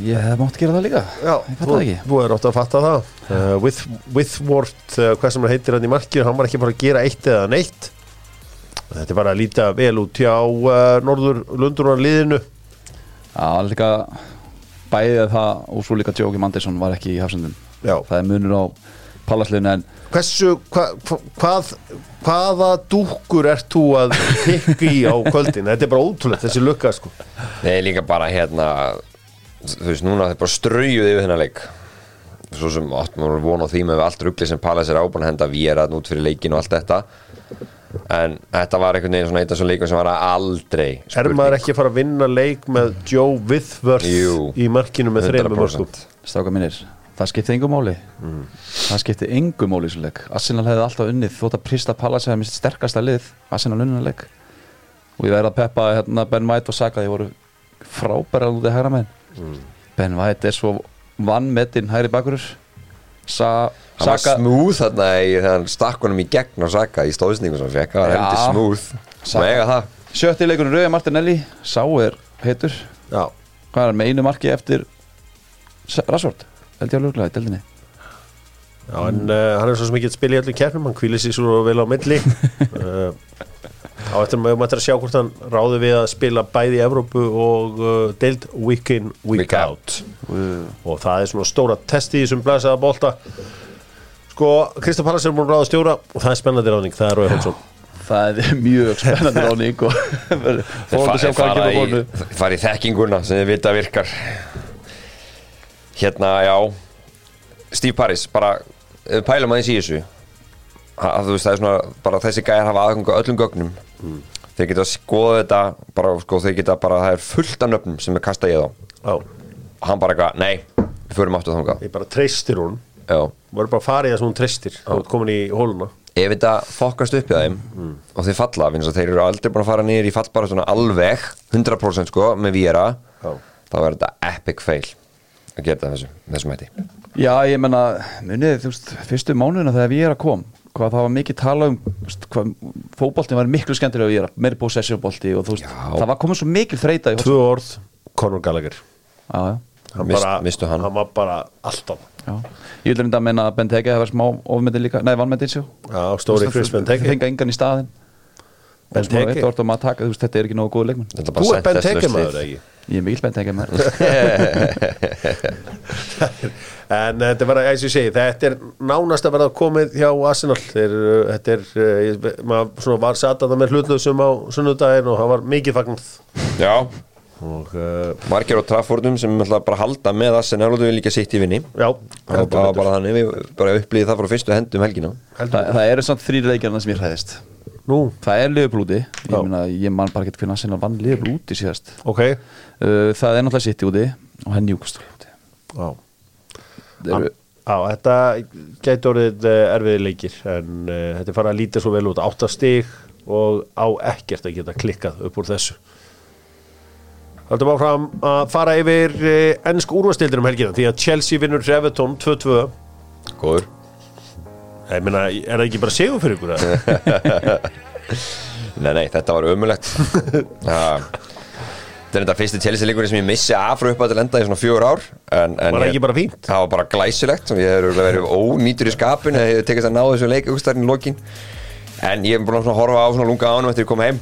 Ég hef mátt gera það líka. Já, Ég fatt þú, það ekki. þú er ótt að fatta það. Uh, with, Withwort, uh, hvað sem hann heitir hann í markinu, hann var ekki bara að gera eitt eða neitt. Þetta er bara að líta vel út hjá uh, Norður Lundunar liðinu Já, líka bæðið það og svo líka Jóki Mandesson var ekki í hafsendum. Já. Það er munur á pallasliðinu en Hversu, hva, hva, hvað hvaða dúkkur ert þú að pikka í á kvöldin? Þetta er bara ótrúlegt þessi lukka sko. Nei, líka bara hérna Þú veist, núna þeir bara straujuð yfir þennan leik. Svo sem áttum við von á því með allt ruggli sem Pallas er ábúin að henda Víraðn út fyrir leikin og allt þetta. En þetta var einhvern veginn svona eitt af svo leikum sem var aldrei Er maður ekki að fara að vinna leik með Joe Withworth Jú. í markinu með þreymum mörgum? 100% Stráka mínir, það skipti engu máli. Það skipti engu máli í svo leik. Arsenal hefði alltaf unnið. Þótt að Prista Pallas hefði mist sterkasta lið Arsenal unnið leik. Og ég verði að peppa hérna, Ben White og Saka. Því voru frábæra menn Ben White er svo vannmetinn hægri bakurur. Sa Hann var Saka smúð þarna í þegar hann stakk honum í gegn og saka í stóðsningu sem hann fekk, það var heldur smúð Svo eiga það. Sjötti leikurinn Rauði Martinelli Sá er heitur. Já, hvað er hann með einu marki eftir Rassvort held ég að löglega í deldinni Já, en uh, hann er svo sem ekki að spila í öllum keppnum, hann kvílir sér svo vel á milli. Uh, á eftir maður mættir að sjá hvort hann ráði við að spila bæði í Evrópu og uh, deild week in, week, Week out. og það er svona stóra testi þessum blæsaða bolta. Sko, Kristaf Pallas er múin að ráða stjóra og það er spennandi ráðning, það er Rói Hótsson það er mjög spennandi ráning og að hann fara í, fara í þekkinguna sem þið vita virkar. Hérna, já. Steve Paris, bara pælum aðeins í þessu. Að þú veist, það er svona, bara þessi gæjar hafa aðganga öllum gögnum þeir geta skoða þetta, bara, sko, þeir geta bara, það er fullt af nöfnum sem er kastað í þá. Já, og hann bara eitthvað, nei, við förum aftur þangað. Ég bara treystir hún já, voru bara að fara í það sem hún treystir komin í hóluna. Ef þetta fokkast upp í þeim og þeir falla, finnst að þeir eru aldrei búin að fara niður í fallbara svona alveg 100% sko, með Víra Já. þá er þetta epic fail að gera þetta þessu, þessum hætti. Já ég menna munið þú veist fyrstu mánuðina þegar við erum að kom hvað það var mikið tala um fótboltin var miklu skemmtilega að erum meiri possession bolti og þú veist Já. það var komið svo mikil þreita í Tvö orð, Conor Gallagher hann Mist- bara, mistu hann. hann var bara alltaf já. ég vil reynda að menna að Benteke hefur smá ofmyndin líka, nei vannmyndin sjó Já, stóri Chris Benteke fenga engan í staðin Benteke? Þetta er ekki nógu góð leikmenn Þú er Benteke maður, ekki? Ég er mikill Benteke maður. En þetta var, eins og ég segi, þetta er nánast að verða komið hjá Arsenal. Þeir, uh, Þetta er, uh, ég- maður svona var satt að það með hlutlausum á sunnudaginn og það var mikið fagnað. Já, og uh, margir á Traffordum sem ætla bara að halda með það sem náttúrulega vil líka sitt í vinni. Já, það var bara, bara þannig, við bara upplýði það frá fyrstu hendum helgina. Það, það eru samt þrýri leikjarna sem ég hræðist Nú, það er Liverpool úti. Ég, meina, ég man bara ekki hvernig að vann Liverpool úti síðast. Ok. Uh, það er náttúrulega City úti og henni Júkastól úti. Þetta gæti orðið uh, erfiði leikir en uh, þetta er farið að líta svo vel út. Átta stig og á ekkert að geta klikkað upp úr þessu. Haldum áfram að fara yfir ennsk úrvastildir um helgina því að Chelsea vinnur Everton 2-2 góður Ég meina, er það ekki bara segur fyrir ykkur? eða? Nei, nei, þetta var ömulegt Þetta er þetta fyrsti Chelsea leikurinn sem ég missi af frá upp að lenda í svona fjögur ár en, en Var það ég- ekki bara fínt? Það var bara glæsilegt og ég hefur verið ónýtur í skapin eða ég hef tekist að ná þessu leik augstæðin í lokin en ég hef búin að horfa á svona lunga ánum eftir ég kom heim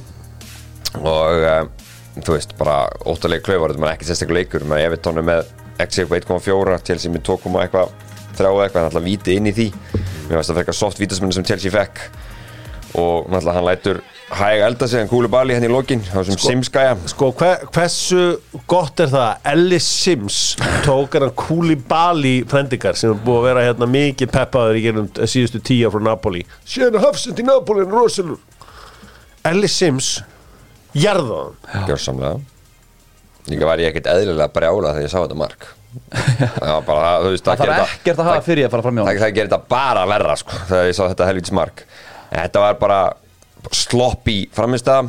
og um, þú veist, bara óttaleg klauvar þetta er ekki sérstaklega leikur með Evertonu með upp 1.4 Chelsea með 2, eitthvað þrjá eða eitthvað, náttúrulega víti inn í því mér veist að fekka soft vítasmenni sem Chelsea fekk. Og náttúrulega hann lætur hæg elda sig en kúlu bali henni í lokin á þessum Sims-gæja. Sko, hver, hversu gott er það? Að Ellis Sims tók hann Koulibaly frendingar sem er búið að vera hérna mikið peppaður í gerum síðustu tíja frá Napoli. Sérna Hafsend í Napoli en rosalur. Ellis Sims jarðaðan gjörsamlega. Líka var ég ekkert eðlilega brjála þegar ég sá þetta mark það var bara, þú veist, Það gerir þarf ekkert að hafa fyrir að fara fram í það, honum. það gerir þetta bara verra sko, þegar ég sá þetta helvits mark. En þetta var bara sloppy framistæða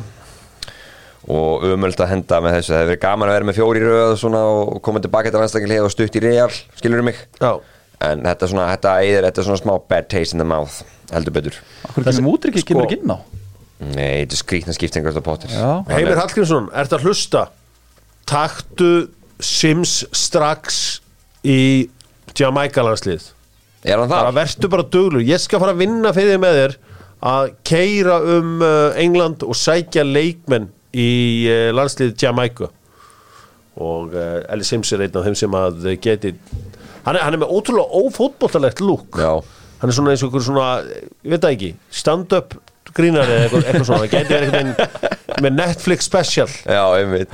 og umöld að henda með þessu. Það hefur verið gaman að vera með fjóri í röð og svona og koma tilbaka til landstakil og stutt í real skilur mig? Já, en þetta er svona, þetta eigður, þetta svona smá bad taste in the mouth heldur betur. Mútriki, sko- kemur ekki inn á nei, þetta er skrýtna skiptingar Já. Heimir Hallgrímsson, ert að hlusta? Taktu Sims strax í Jamaica landslið er hann bara það? vertu bara duglur ég skal fara að vinna fyrir þig með þér að keira um uh, England og sækja leikmenn í uh, landslið Jamaica. Og uh, Ellie Sims er einn af þeim sem að geti hann er, hann er með ótrúlega ófótboltalegt lúk Já. hann er svona eins og ykkur svona ég veit það ekki, stand-up grínari eða eitthvað, eitthvað svona, það geti verið einhvern veginn með Netflix special. Já, einmitt.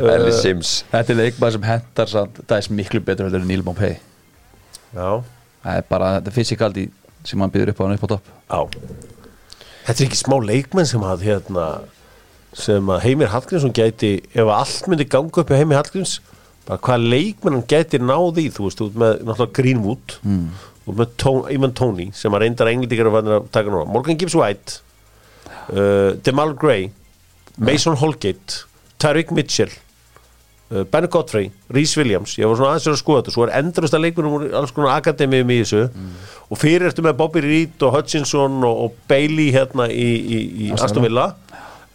Ellie Sims. Þetta er leikmaður sem hendar samt Það er miklu betur heldur en Neil Mompey já, Það er bara, þetta er fysikaldi sem hann býður upp á hann upp á topp. Já. Þetta er ekki smá leikmenn sem að hérna, sem að Heimir Hallgrímsson gæti ef að allt myndi ganga upp í Heimir Hallgríms bara hvað leikmenn hann gæti náði þú veist, út með náttúrulega Greenwood mm. út með Ivan Toney sem að reyndar englendikar að taka núna. Morgan Gibbs White uh, Demal Gray Mason Holgate Tyreek Mitchell uh, Ben Godfrey, Rhys Williams. Ég var svona aðeins að skoða þetta, svo er endurist að leikunum úr alls konar akademíum í þessu. Og fyrir ertu með Bobby Reed og Hutchinson og, og Bailey hérna í, í, í Aston Villa.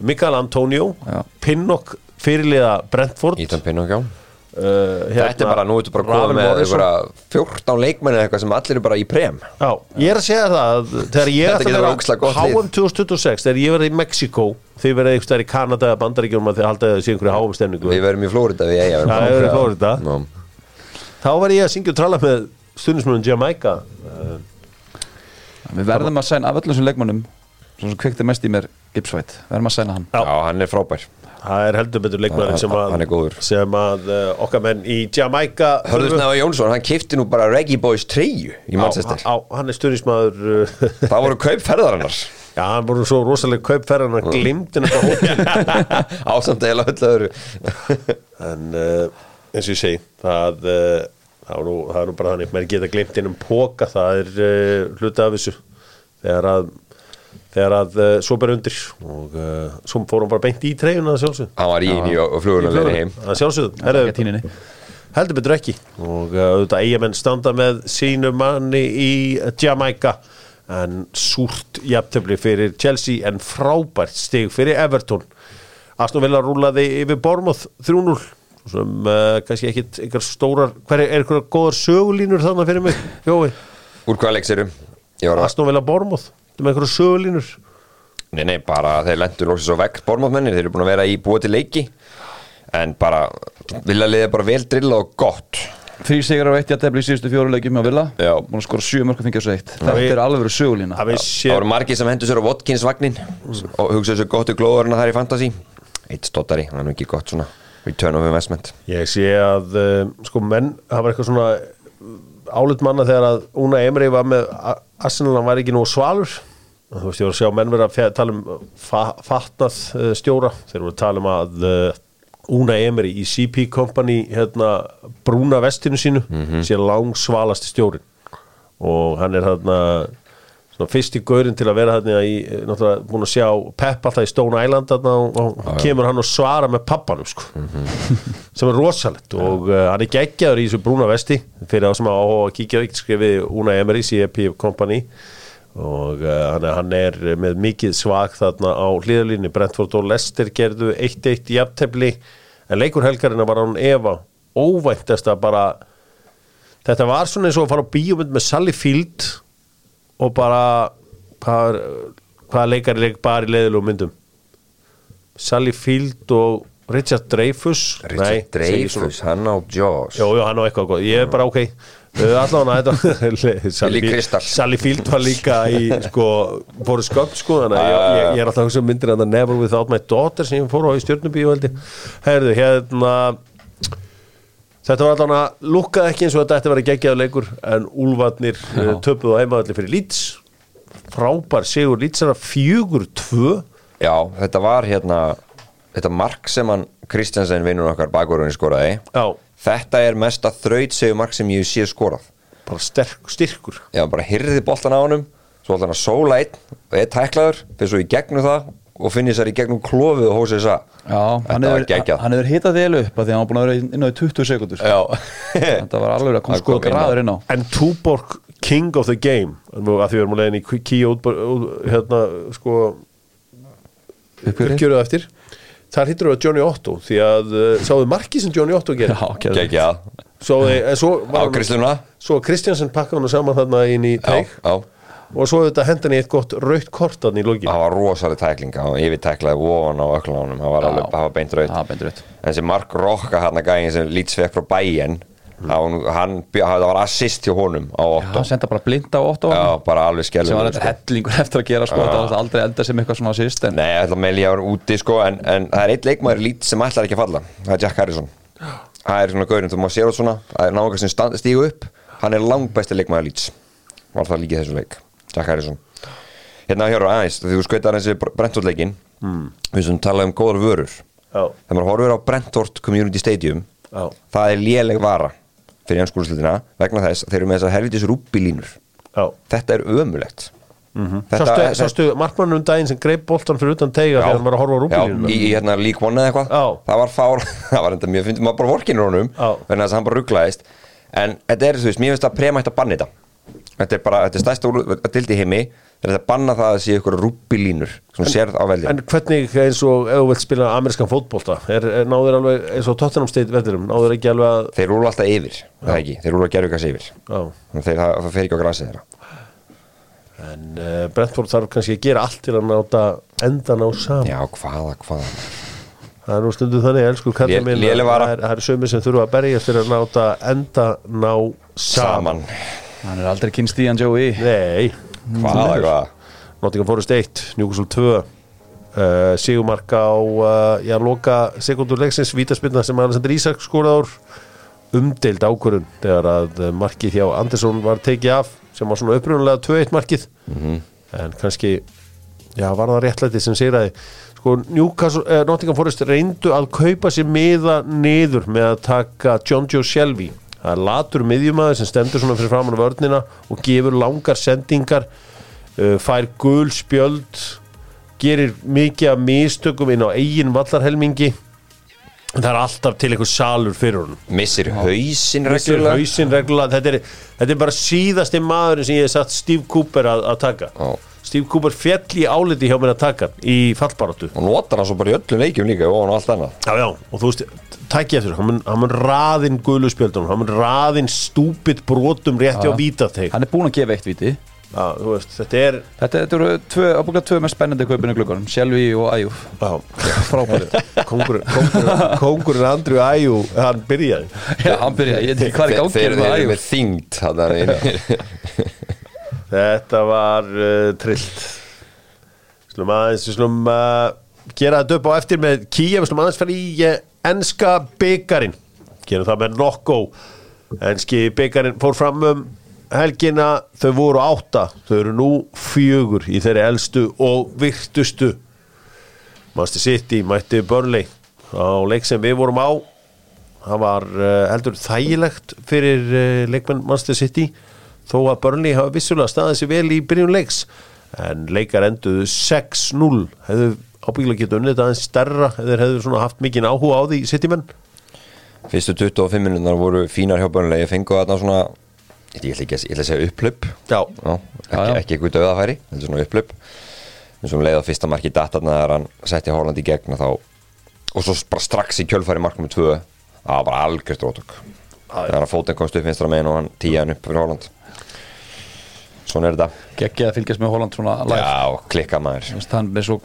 Mikael Antonio Já. Pinnock fyrirliða Brentford. Ethan Pinnock, já uh, Þetta er bara, nú ertu bara komið með einhverja 14 leikmenn eða eitthvað sem allir eru bara í prem. Já, ég er að segja það að þegar ég getur að vera. HM 2026 þegar ég verið í Mexiko þið verið eitthvað stær í Kanada eða Bandaríkjum að þið haldið að sé einhverju HM stemningu. Við verum í Flórida þá var ég að syngja og tralla með stundismunum Jamaica. Uh, Við verðum að sæna af öllum sem leikmannum sem kveikti mest í mér Við verðum að sæna hann. Já, hann er frábær það er heldur betur leikmæður sem að, Hann sem að uh, okkar menn í Jamaica Hörður Snæða Jónsson, hann kifti nú bara Reggae Boys 3 í Manchester. á, á, hann er stundismæður uh, Það voru kaup ferðarinnar já, hann voru svo rosalega glimtin þetta hótt Ásamt eða öll öðru. En uh, eins og ég segi það, uh, það, nú, það er nú bara þannig menn geta glimt inn um póka það er hluti af þessu. Þegar að þegar að uh, svo bara undir og uh, svo fór hann bara beint í treyjuna að sjálfsögðu. Hann var í henni og flugurinn að leira heim. að sjálfsögðu. Heldur betur ekki. Og uh, auðvitað eigamenn standa með sínu manni í Jamaica. En súrt jafntöfli fyrir Chelsea en frábært stig fyrir Everton. Aston Villa rúlaði yfir Bormoth 3-0 sem uh, kannski ekkit einhver stórar hver er einhverja góðar sögulínur þannig fyrir mig Jói, Úr hvaða leiks eru? Ég var að Aston Villa Bormoth þetta með einhverja sögulínur. Nei, nei, bara þeir lendur lóksins á vekk Bormóðmennir, þeir eru búin að vera í búið til leiki. En bara, vilja liða bara vel drilla og gott. Þrý sigur á eitt jættefli í síðustu fjóru leikjum á Villa. Já. Búin að skora sjö mörg að fengja þessu eitt. Þetta er alveg verið sögulína að Það voru margir sem hendur sér á Watkins vagnin og hugsaðu sér gott í glóðurinn að það er í fantasy. Eitt stottari, það er nú ekki gott svona. Return of investment. Ég sé að uh, sko menn, það var eitthvað svona álut manna þegar að Una Emre var með Arsenal, hann var ekki nú svalur þú veist, ég var að sjá menn vera að fjall- tala um fa fatnað uh, stjóra. Þeir voru að tala um að uh, Una Emre í CP Company hérna, brúna vestinu sínu sé langsvalasti stjórin og hann er hérna svona fyrsti gaurinn til að vera hérna í, eh, náttúrulega búin að sjá Pep alltaf í Stone Island þarna og, og kemur hann og svara með pappanum sko. Sem er rosalegt og uh, hann er geggjaður í þessu brúna vesti. Fyrir þá sem að kíkja eitt skrifið Una Emery, CEP Company og uh, hann, er, með mikið svag þarna á hlýðalínni Brentford og Leicester gerðu 1-1 í aftefli en leikur helgarina var hann Eva óvæntast að bara þetta var svona eins og að fara á bíómynd með Sally Field og bara hvað, hvað leikari leik bara í leiðilegu myndum? Sally Field og Richard Dreyfus? Richard Dreyfus, hann á Jaws Jó, jó, hann á eitthvað góð, ég er bara ok. Allavega þetta Sally, Field var líka í sko, Forrest Gump sko þannig að ég, ég, ég er alltaf að hugsa um myndir að Never Without My Daughter sem ég fór á í stjórnubíu Herðu, hérna Þetta var allavega lukkaði ekki eins og þetta ætti að vera geggjaður leikur en Úlfarnir uh, töpuðu á heimaðalli fyrir Leeds. Frábær sigur Leeds að fjögur tvö. Já, þetta var hérna Þetta mark sem hann Kristjansen vinnur okkar bakverðunni skoraði Já, Þetta er mesta þraut mark sem ég sé skorað. Bara sterk, styrkur. Já, bara hyrði boltan á honum Svo ætla hann að sóla einn og einn tæklaður fyrir svo í gegnum það og finnir sér í gegnum klofið og hósið þess að Já, hann Þetta var geggjað. hann hefur hitað vel upp af því að hann var búin að vera inn á í 20 sekundur Já. Þetta var alveg að koma sko kom inn á. græður inn á. En Túborg King of the Game að því við erum að leiðin í Kíu hérna sko uppgjöruð eftir þar hittur við að Johnny Otto því að uh, sáðu marki sem Johnny Otto Já, geðveikt. Gekja svo, en svo, var hann- svo Kristjansen pakka hann saman þarna inn í teik já og svo þetta hendan í eitt gott raukt kort þarna í lokin. Það var rosalega tækling hann yfir tæklaði vofan á öklunum það var, alveg, það var beint raut en sem Mark Rokka hann að gæðin sem Leeds fekk frá bæinn hann, hann, það var assist hjá honum á Já, 8 hann senda bara blind á 8 Já, bara alveg sem var skjálfur þetta hellingur eftir að gera sko, þetta var aldrei enda sem eitthvað svona síst en Nei, ég ætla að meilja var úti sko en, en það er eitt leikmaður í Leeds sem ætlar ekki að falla. Það er Jack Harrison. Það er svona gaurinn, þú maður sér út svona það er náttúrulega sem stígu upp. Hann er langbæsti leikmaður í Leeds. Var það líka í þessum leik Jack Harrison. Hérna hér á aðeins, þú skautar þessi Brentford-leikin mm. við sem tala um góðar vörur. Já, þegar maður horfir á Brentford Community Stadium já, það er léleg vara fyrir ennskúrslutina vegna þess að þeir eru með þessar helvitis rúbbilínur já. Þetta er ömulegt mm Sástu, sástu markmannum um daginn sem greip boltan fyrir utan teiga þegar maður að horfa á Já, í, í hérna One eða eitthvað. Það var fár, það var enda mjög fyndið. Maður bara vorkinur honum Já. Þannig að hann bara rugglaðist. En þetta er, þú veist, mér finnst að prema ætti að banna þetta. Þetta er bara, þetta er stærsta úr- dildi heimi Þetta er að banna það að sé ykkur rúbbilínur Sem sérð á veldi En hvernig eins og ef þú vilt spila amerískan fótbolta er, er náður alveg eins og Tottenham State veldurum náður ekki alveg að Þeir rúlu alltaf yfir, það ekki? Þeir rúlu að gerðu gas yfir. Þannig þeir, það, það fer ekki á grasið þeirra. En uh, Brentford þarf kannski að gera allt til að náta endan á saman Já, hvaða, hvaða? Það er nú stundu þannig, elsku kallið Lé- minn það er, er sömi sem þurfa að berjast til að náta enda ná saman, Saman. Hann er aldrei kynst í hann Joey nei Hvaða, hvaða Nottingham Forest 1, Newcastle 2 uh, Sigumark á uh, já, loka sekundur leiksins. Vítaspilna sem Alexander Isak skoraði ár umdeild ákvörun þegar að uh, markið hjá Andersson var tekið af sem var svona upprunalega 2-1 markið. En kannski já, var það réttlæti sem sigraði. Sko, Newcastle, uh, Nottingham Forest reyndu að kaupa sér miða niður með að taka John Joe Shelby það er latur miðjumæður sem stendur svona fyrir framann vörnina og gefur langar sendingar uh, fær gul spjöld gerir mikið af mistökum inn á eigin vallarhelmingi. Það er alltaf til einhver salur fyrir honum. Missir hausinn Missir reglulega. hausinn reglulega. Þetta er, þetta er bara síðasti maðurinn sem ég hef satt Steve Cooper að, að taka. Já. Steve Cooper fjall í áliti hjá mér að taka í fallbaráttu. Og notar hann svo bara í öllum leikjum líka og hann og allt annað. Já, já, og þú veist, tækja eftir hann mun, hann mun raðinn guðluspjöldunum hann mun raðinn stúpid brotum rétti á vítateik hann er búin að gefa eitt viti já, veist, þetta er þetta, þetta eru ábúinlega tvö mest spennandi kaupinu glugganum Shelby og Ayuf já, frábæri kongurinn Andrew Ayew, hann byrjaði. Já, hann byrja, ég veit ekki hvað er í Þetta var uh, trillt. Slum aðeins Við slum uh, gera þetta upp á eftir með Kíja, við slum aðeins fara í uh, enska byggarinn Gerum það með nokko. Enski byggarinn fór fram um helgina. Þau voru átta. Þau eru nú fjögur í þeirri elstu og virtustu. Master City mætti Burnley á leik sem við vorum á. Það var uh, heldur þægilegt fyrir uh, leikmenn Manchester City þó að Burnley hafa vissulega staðið sér vel í byrjun leiks en leikar enduðu 6-0 hefðu ábyggilega getið unnið þetta aðeins stærra hefur hefur svona haft mikinn áhuga á því Citymenn Fyrstu 25 minúnar voru fínar hjá börnlega Ég fengu þarna svona ég ætla ekki að, ég ætla að segja upplöp Já. ekki, Já, já. ekki eitthvað döðafæri þetta er svona upplöp eins og um leið á fyrsta marki datarna þegar hann setti Holland í gegn og þá og svo bara strax í kjölfæri markum með tvö það var bara algjört rótök þegar hann fótinn komst upp vinstra megin og hann tíja hann upp fyrir Holland svona er þetta geggið að fylgjast með Holland svona live já, klikka maður hann er svo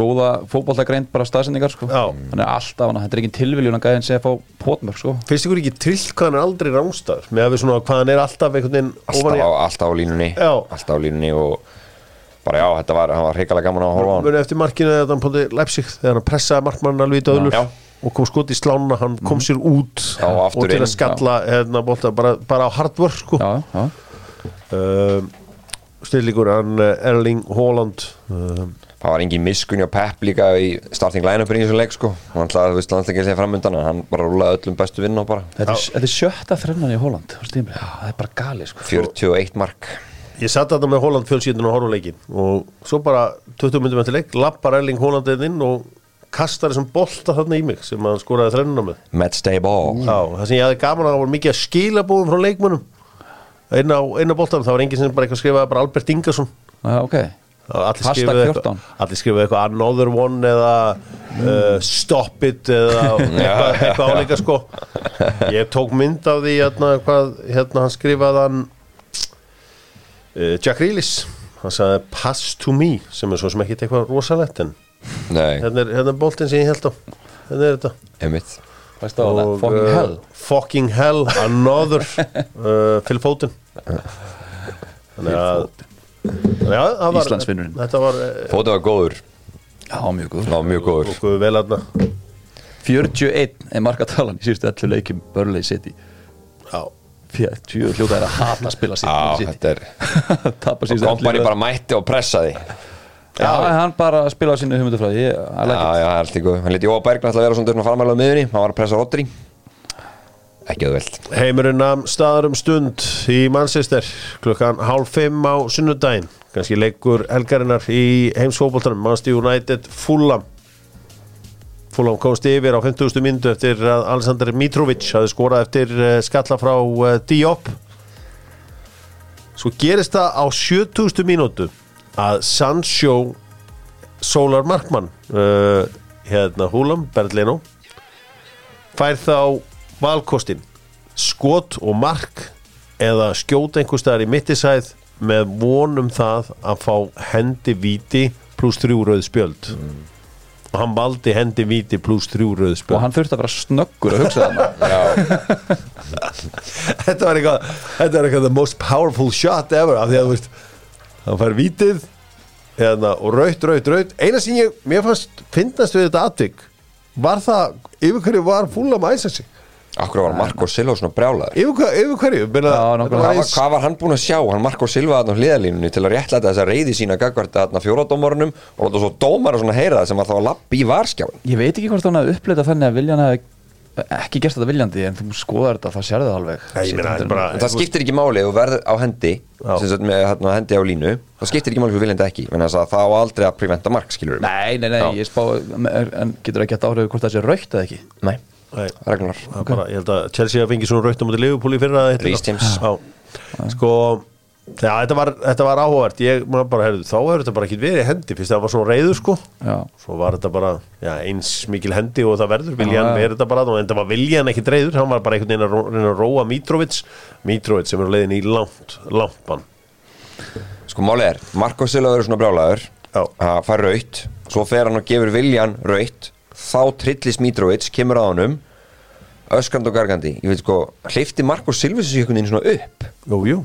góða fótballtagreind bara staðsendingar sko. Já. hann er alltaf, hann, þetta er ekki tilviljun að gæðin segja að fá potmörk sko. Finnst ykkur ekki trill hvað hann er aldrei rángstæður með að við svona hvað hann er alltaf alltaf ofan í- á, alltaf á línunni Já. alltaf á línunni og bara já, þetta var, hann var hrikalega gaman að horfa á hann Muni eftir markinu eða hann póti Leipzig þegar hann pressaði markmann alveg í döðlur Já. Og kom skot í slána, hann kom sér út Já, og til að skalla hérna, bolta, bara, bara á hard work sko. já. um, snillíkur hann eh, Erling Haaland um, það var engin miskun hjá Pep líka í starting line-upin í þessum leik sko. Hann að sér framundan en hann bara rúlaði öllum bestu vinn og bara Þetta, er, þetta er sjötta þrennan í Holland á þessu já, það er bara gali sko. 41 mark. Ég satt þetta með Haaland fjölsýtun og horfa á leikin og svo bara 20 myndum eftir leik lappar Erling Haaland inn og kastar þessum bolta þarna í mig sem hann skoraði þrennuna með. Matchday ball Já, það sem ég hafði gaman að það voru mikið að skila búum frá leikmönnum. Einn á, á boltanum, það var enginn sem bara eitthvað skrifaði bara Albert Ingersson. Já, ok. Allir 14. eitthvað, allir skrifuðu eitthvað another one eða uh, stop it eða eitthvað, eitthvað áleika sko. Ég tók mynd af því hérna, hvað, hérna hann skrifaði hann uh, Jack Reelis hann sagði pass to me sem er svo sem ekki eitthvað rosalegt en hérna er, hérna er boltin sem ég held á. Hérna er þetta. Einmitt. Fæst á það, fucking uh, hell. fucking hell another uh, Phil Foden. Þannig að var þetta var uh, fótið var góður. Já, mjög góður. Var mjög góður. Okkur vel aðna 41 er markatalan í síðustu 11 leikjum Burnley City. Já. 40 hljóta er að hata að spila Já, City. þetta er Tapa og síðustu 11 kompani bara mætti og pressaði. Já, hann bara spilaði sínu hugmyndufræði Já, já, það er allt í góð Hann leti Jóa Berg náttúrulega vera svona dörn að fara með miðunni Hann var að pressa Rodri. Ekki auðvelt. Heimurinn nam staðar um stund í Manchester klukkan hálf fimm á sunnudaginn. Kannski leikur helgarinnar í heimsfóboltanum Manchester United Fulham. Fulham komst yfir á 50. myndu eftir að Alexander Mitrovic hafði skorað eftir eh, skalla frá eh, Diop. Svo gerist það á 70. mínútu að Sancho Solar Markmann uh, hérna Fulham, Berlino fær þá valkostin skot og mark eða skjóta einhver staðar í mittisæð með vonum það að fá hendi víti pluss þrjú rauð spjöld. Og hann valdi hendi víti pluss þrjú rauð Og spjöld hann þurfti að vera snöggur að hugsa það þetta var eitthvað þetta var eitthvað the most powerful shot ever af því að þú veist hann fær vítið hérna, og raut, raut, raut eina sem ég, mér fannst finnast við þetta atvik var það yfir hverju var fúla að æsa sig? Akkur var Marko Silva svona brjálaður? Yfir, yfir hverju? Meina, Já, Hvað var, hvað var hann búinn að sjá? Hann Marko Silva þarna á hliðalínunni til að réttlæta þessa reyði sína gagvart þarna fjóradómarunum og láta svo dómara svona heyra það sem var þá að lappi í varskjáin Ég veit ekki hvort hann hefði uppleitað þannig að Viljan hefði ekki gert þetta viljandi en þú skoðar þetta, það sérðu það alveg. Nei, ég meina, bara- En það skiptir ekki máli þú verður á hendi sagt með hérna, hendi á línu það skiptir ekki máli fyrir viljandi ekki. Það á aldrei að preventa mark skilur Nei, nei, nei, ég spá en getur ekki að áhrif hvort það sé raukt eða ekki? Nei, Nei. reglunar Það er bara, ég held að Chelsea hafi fengið svona raut á mútið Liverpool í fyrra. Já, sko Já, þetta var, þetta var áhugavert. Ég maður bara, heyrðu, þá hefur þetta bara ekki verið hendi. Fyrst það var svona reyður sko. Já, svo var þetta bara, já, eins mikil hendi og það verður, Viljan er þetta bara en þetta var Viljan ekki reyður, hann var bara einhvern veginn að ró- reyna að róa Mitrovic. Mitrovic sem er á leiðin í langt, langt bann. Sko máli er, Marko Silva verður svona brjálaður. Já. að fær raut svo fer hann og gefur viljan raut þá trillis Mitrovic, kemur á honum. Öskrand og gargandi. Ég veit sko, hleyfti Marko Silva þessu einhvern veginn svona upp? Jú, jú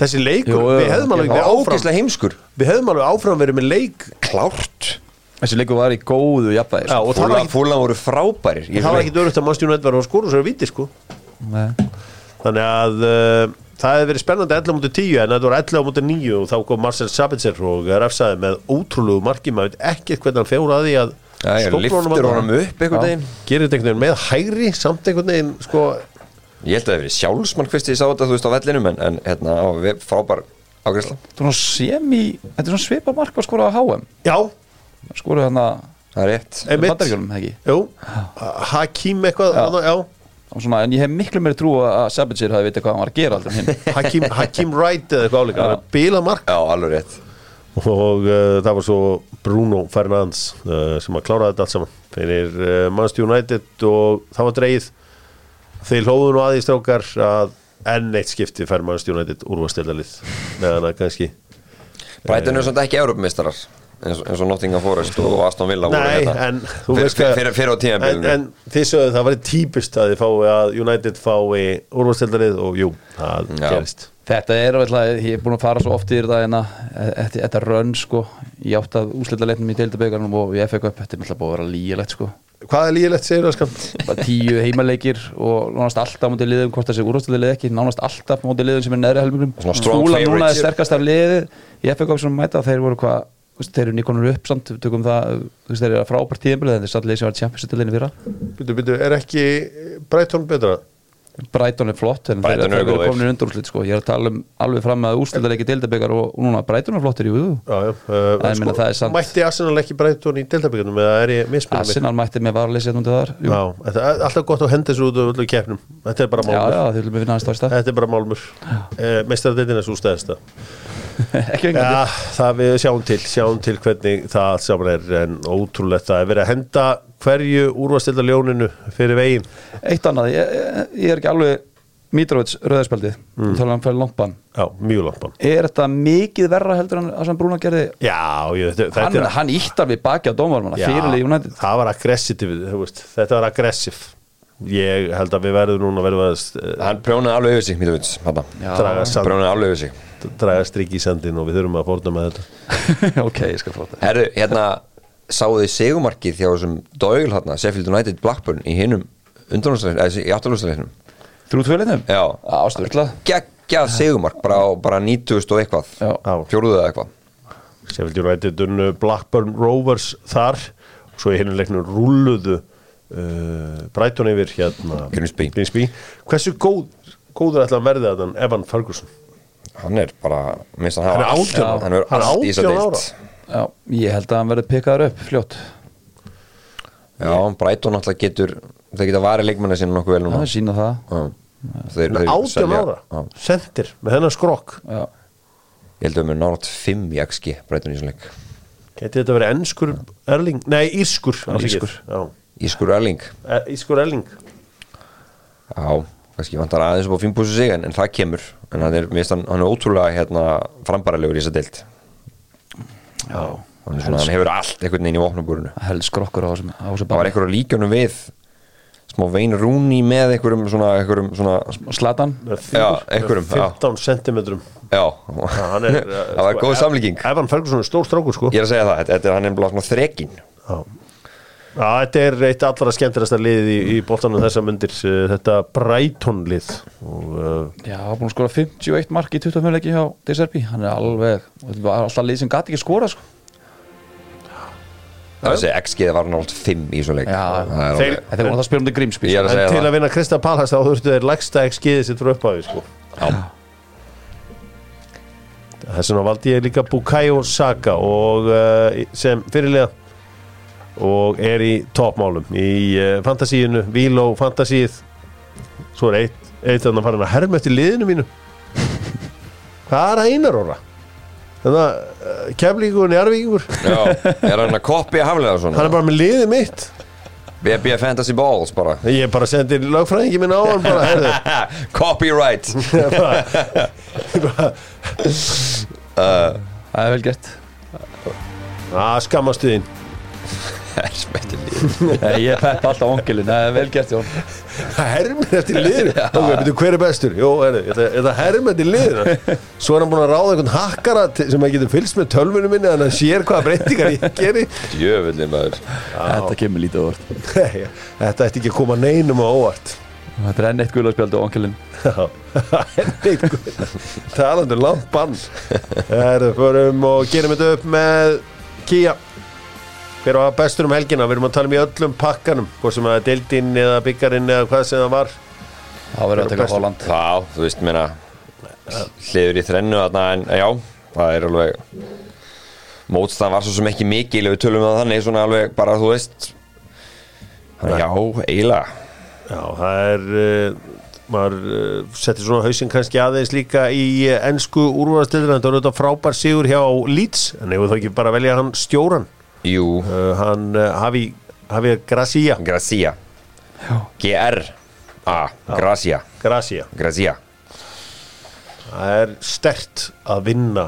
Þessi leikur, Jú, við hefðum alveg áfram heimskur. Við hefðum alveg áfram verið með leik klárt. Þessi leikur var í góðu jafnvægi Já, sko. og það var fúlan, ekki, fúlan voru frábærir í það var leik. ekki dörrugt að mannstjónu Edvar og skóru svo er viti sko. Nei. Þannig að uh, það hefði verið spennandi 11 mútið 10 en þetta var 11 mútið 9 og þá kom Marcel Sabitzer og refsaði með ótrúlegu marki. Maður veit ekkert hvernig hann fjóra að því að Já, ég skófla honum liftur honum upp einhvern veginn. Gerir þetta einhvern veginn með hægri samt einhvern veginn sko Ég held að það hefði verið sjálfsmann hvist ég sá þetta þú veist á vellinum en, en hérna á við- frábær ágæsla Þetta er svona semi, þetta er svona svipa mark að skora á HM já, Skoru hann að Það er rétt. Einmitt. bandaríkjum, ekki? jú. Hakim eitthvað, já, já. Svona, en ég hef miklu meiri trú að Sabitzer hafi vitað hvað hann var að gera alltaf hinn Hakim, Hakim Wright eða eitthvað áleika, bila mark Já, alveg rétt. Og uh, það var svo Bruno Fernandes uh, sem að klára þetta allt saman fyrir uh, Manchester United og það var dreigið þeir hlóðu nú aðeins strákar að enn eitt skipti fær Manchester United úrvastildalið meðan að kannski Brighton er svona ekki Európmistarar eins, eins og Nottingham Forest og Aston Villa Nei, hérna. en Fyrir- á tímabilinu. en, en þið sögðu það var típist að þið fái að United fái úrvastildalið og jú, það gerist Þetta er alltaf, ég er búin að fara svo oft í þetta en að þetta- þetta rönn sko. Ég átt að úslita leiknum í deildabögarnum og í FA Cup, þetta er alltaf búin að vera lígilegt sko. Hvað er lígilegt segir það skan? bara tíu heimaleikir og nánast alltaf móti liðum, hvort þessi úrvastilið ekki nánast alltaf móti liðum sem er neðri helmingum Fúla núna er sterkast af liðið í FA Cup sem mæta, þeir voru hvað þeir eru nýkonur upp samt, við tökum það þú veist, þeir eru að frábært tíðinbilið, þeir er satt leið sem var Champions-League fyrra. Byttu, byttu, er ekki Brighton betra? Brighton er flott en þeir, eru komin undur úrslit sko. ég er að tala um alveg fram að úrslitaleiki deildabögar og, og núna Brighton er flottir, jú, Já, já, uh, En meina, það er samt- Mætti Arsenal ekki Brighton í deltabyggjunum eða er ég mismunum Arsenal mætti með varleysið núndið þar. Já, alltaf gott að henda þessu út af öllu keppnum. Þetta er bara málmur. Þetta er bara málmur. Meistaradeildin er svo ekki Já, það við sjáum til Sjáum til hvernig það saman er En ótrúlegt það er verið að henda Hverju úrvastilda ljóninu fyrir veginn? Eitt annað, ég, ég- er ekki alveg Mitrovic, rauðarspjaldið mm. tala um fæli lompan. Já, mjög lampan Er þetta mikið verra heldur en það sem Brúna gerði? Já, ég, þetta, Hann, þetta hann íttar við baki á dómarmanna fyrirlið United. það var aggressiv Þetta var aggressiv Ég held að við verðum núna verðum að uh, Hann prjónaði alveg yfir sig, sand, Prjónaði alveg yfir sig. draga strik í sandin og við þurfum að fórna með þetta. Ok, ég skal flóta Herru, hérna sáðu þið segumarkið hjá þessum Doyle hérna, Sheffield United Blackburn í hinum undanúrsleiknum, eða í áttalúrsleiknum Þrjú tvöliðnum? Já, Ástörla geggjað segumark bara, bara 90 og eitthvað Já. Já. fjóruðu eða eitthvað Sheffield United unnu Blackburn Rovers þar og svo í hinn leiknum rulluðu uh, Brighton yfir hérna Grimsby. Grimsby. Hversu góð, góður ætla að verði að hann Evan Ferguson Hann er bara, minnst hann Hann er átján ára. Að deilt Já, ég held að hann verði pikkaður upp fljótt. Já, Brighton alltaf getur þeir geta varið leikmanni sinni nokkuð vel Það núna er sína það. Já. Þeir, þeir átján selja- ára, Já. sendir með þennan skrokk. Já, Ég held að við með nátt 5 í XG Brighton í þessum leik. Geti þetta verið ennskur Erling? Nei, írskur Írskur. Já. Ískur Erling. E- Írskur Erling. Já, kannski vantar aðeins upp á 5 búsu sig en, en það kemur. En hann er, mér finnst hann, hann er ótrúlega hérna, frambærilegur í þessa deild er svona, hann hefur allt einhvern veginn í vopnabúrinu. Held skrokkur á þessum það var einhverju líkjónum við smá vein rúni með einhverjum svona, einhverjum svona Zlatan? Með Já, einhverjum, með já. 15 centimetrum já, hann er, það var sko, góð samlíking. Evan Ferguson er stór strákur sko. Ég er að segja það, þetta, þetta, hann er bara svona þrekin Já. Já, þetta er eitt allra skemmtilegasta lið í, í boltanum þessa myndir þetta Brighton lið og uh, Já, hann var búin að skora 51 mark í 25 leiki hjá DSRB Hann er alveg, þetta var alltaf lið sem gati ekki skora sko. það er að segja XG var nátt 5 í svo leik. Er Þetta voru það að spila um þetta grímsby að en til það. að vinna Krista Pallas þá þurftu þeir lægsta XG-ið sitt frá upphafi sko. þess vegna valdi ég líka Bukayo Saka og uh, sem fyrirlega og er í toppmálum. Í uh, fantasíinu, Vilo fantasíið. Svo er eitt, eitt þannig að fara að herma eftir liðinu mínu. Hvað er að einar óra þannig að uh, kemlingur njárvíkingur já, er hann að kopja haflega hann svona? Er bara með liðið mitt. BB Fantasy Balls bara. Ég bara sendi lögfræðingi minn á hann bara, copyright. Það er vel gert. Að skammastu þín Nei, Ég peppa alltaf onkilin, það er vel gert Jón. Það hermir eftir liðinu Ok, betur hver er bestur? Jó, er þetta hermir eftir liðinu Svo er hann búin að ráða einhvern hakkara sem að getur fylgst með tölvunum minni þannig að hann sér hvaða breytingar ég geri. Djöfullin maður. Þetta kemur lítið óvart. Nei, Þetta ætti ekki að koma neinum á óvart. Þetta er enn eitt guðlarspjaldi onkilin Já, enn eitt guð. Talandi um langt bann. Herðu, förum og gerum þetta upp með Kia Hver var bestur um helgina? Við erum að tala um í öllum pakkanum Hvort sem það er deildinn eða byggarinn eða hvað sem það var. Það verður að taka. Holland. Já, þú veist, meina hliður í þrennu þarna en já, það er alveg mótstæðan var svo sem ekki mikil ef við tölum um það þannig svona alveg bara, þú veist þannig já, eiginlega. Já, það er uh, maður uh, setti svona hausinn kannski aðeins líka í ennsku úrvarastildina þetta var auðvitað frábær sigur hjá Leeds en ef þú ekki bara velja hann stjóran Jú, uh, hann uh, Hafi, Hafi Gracia. Gracia. G-R-A Gracia. Gracia. Gracia. Það er stert að vinna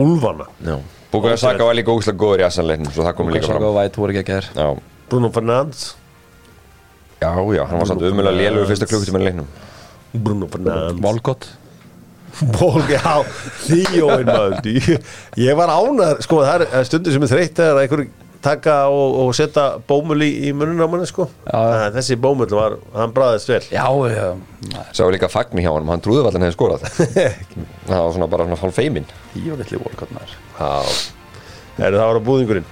Úlfana. Já. Búkaðu Saka var líka ógustlega góður í Assanleiknum Svo það kom líka Saka fram. og White voru ekki þér Já, Bruno Fernandes. Já, já hann var samt umjöla lélugur fyrsta klukkutíma í leiknum. Bruno Fernandes. Volgott Ból, já, þýjóin maður. Ég, ég var ánæður, sko það er stundir sem er þreytt þegar einhver taka og, og setja bómul í, í munun á manni sko. Já, þessi bómul var, hann bræðist vel. Já, já. Sá líka fagni hjá honum, hann trúði að hann hefði skorað. Það var svona bara svona hálf feiminn það var á búðingurinn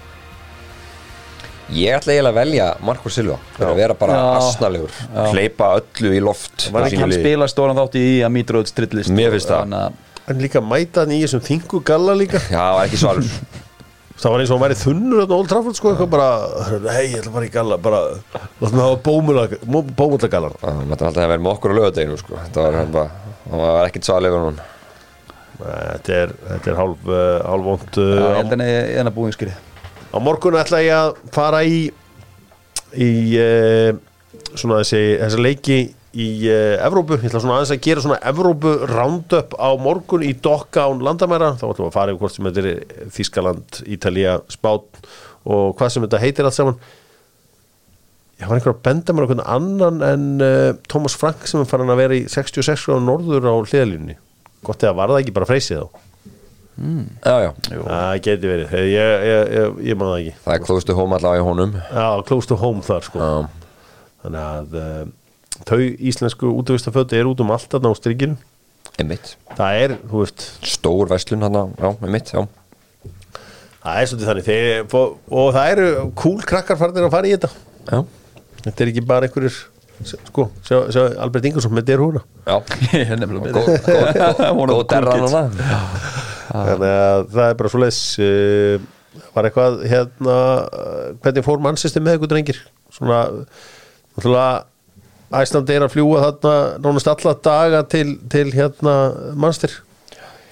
Ég ætla eiginlega að velja Markus Silva. Fyrir að vera bara asnalegur. Hleypa öllu í loft Var ekki Hann spila stóran þátt í að Mítrúð strillist Mér finnst það. En líka mæta hann í þessum þingu galla líka. Já, það var ekki svalur. Það var eins og hann væri þunnur á Old Trafford sko eitthvað bara Hei, ég ætla bara í galla bara Látum við hafa bómulagallan Það mætti alltaf að vera með okkur á lögadeginu sko. Það var, bara, hann var ekkert svalur hún Þetta er, þetta er hálf, uh, hálf vond Já, ég uh, Á morgun ætla ég að fara í í uh, svona þessi, þessi leiki í uh, Evrópu, ég ætla svona aðeins að gera svona Evrópu roundup á morgun í Dokka án landamæra, þá ætlum við að fara yfir hvort sem þetta er Þískaland, Ítalía, Spát og hvað sem þetta heitir allt saman. Ég var einhver að benda mér okkur annan en uh, Thomas Frank sem er farin að vera í 66 gráður norður á hliðalínni gott eða var það ekki bara freysið þá Já, já, það geti verið, ég, ég, ég, ég, ég man það ekki. Það er close to home allavega í honum. Já, close to home þar sko. Já, Þannig að uh, þau íslensku útvistafötu er út um allt þarna á strykinu einmitt. Það er, þú veist, Stór verslun hann, já, einmitt, já. Það er svolítið þannig. Þeir, og, og það eru cool krakkar farnir að fara í þetta. Já, Þetta er ekki bara einhverjir sko, sjá, sjá Albert Ingersson með derhúna já. Er nefnilega Góð- góð- One of Góð the Þannig að það er bara svo leis uh, var eitthvað hérna uh, hvernig fór mannsistir með eitthvað drengir? Svona Æslandi er að fljúa þarna nánast alla daga til, til hérna mannstir.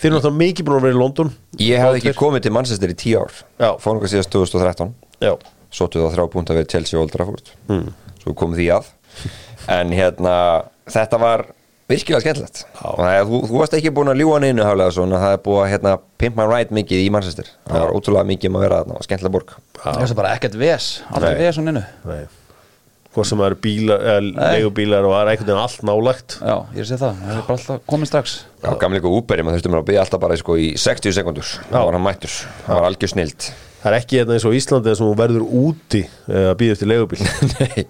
Þeir eru náttúrulega mikið búin að vera í London. Ég hefði ekki komið til Manchester í tíu ár. Hvað síðast 2013 Já, Sóttu það þrjá púnta við Chelsea og Old Trafford. Hmm. Svo komum því að. En hérna, þetta var virkilega skemmtilegt. Og þú, þú varst ekki búin að ljúga neinu haflega svona Það er búið að hérna, pimp my ride mikið í Manchester. Það var ótrúlega mikið um að vera þarna og skemmtilega borg Það er bara ekkert ves Aldrei ves hún innu nei. Hvað sem eru bílar, eða leigubílar og það er einhvern veginn allt nálægt. Já, ég sé það Það er bara alltaf komin strax. Já, gamlega Uberi, maður þurftum að byggja alltaf bara sko, í 60 sekundur Það var hann mættur, það var algjör snild. Það er ekki hérna eins og Íslandi þess að þú verður úti eh, að býða eftir leigubíl. Nei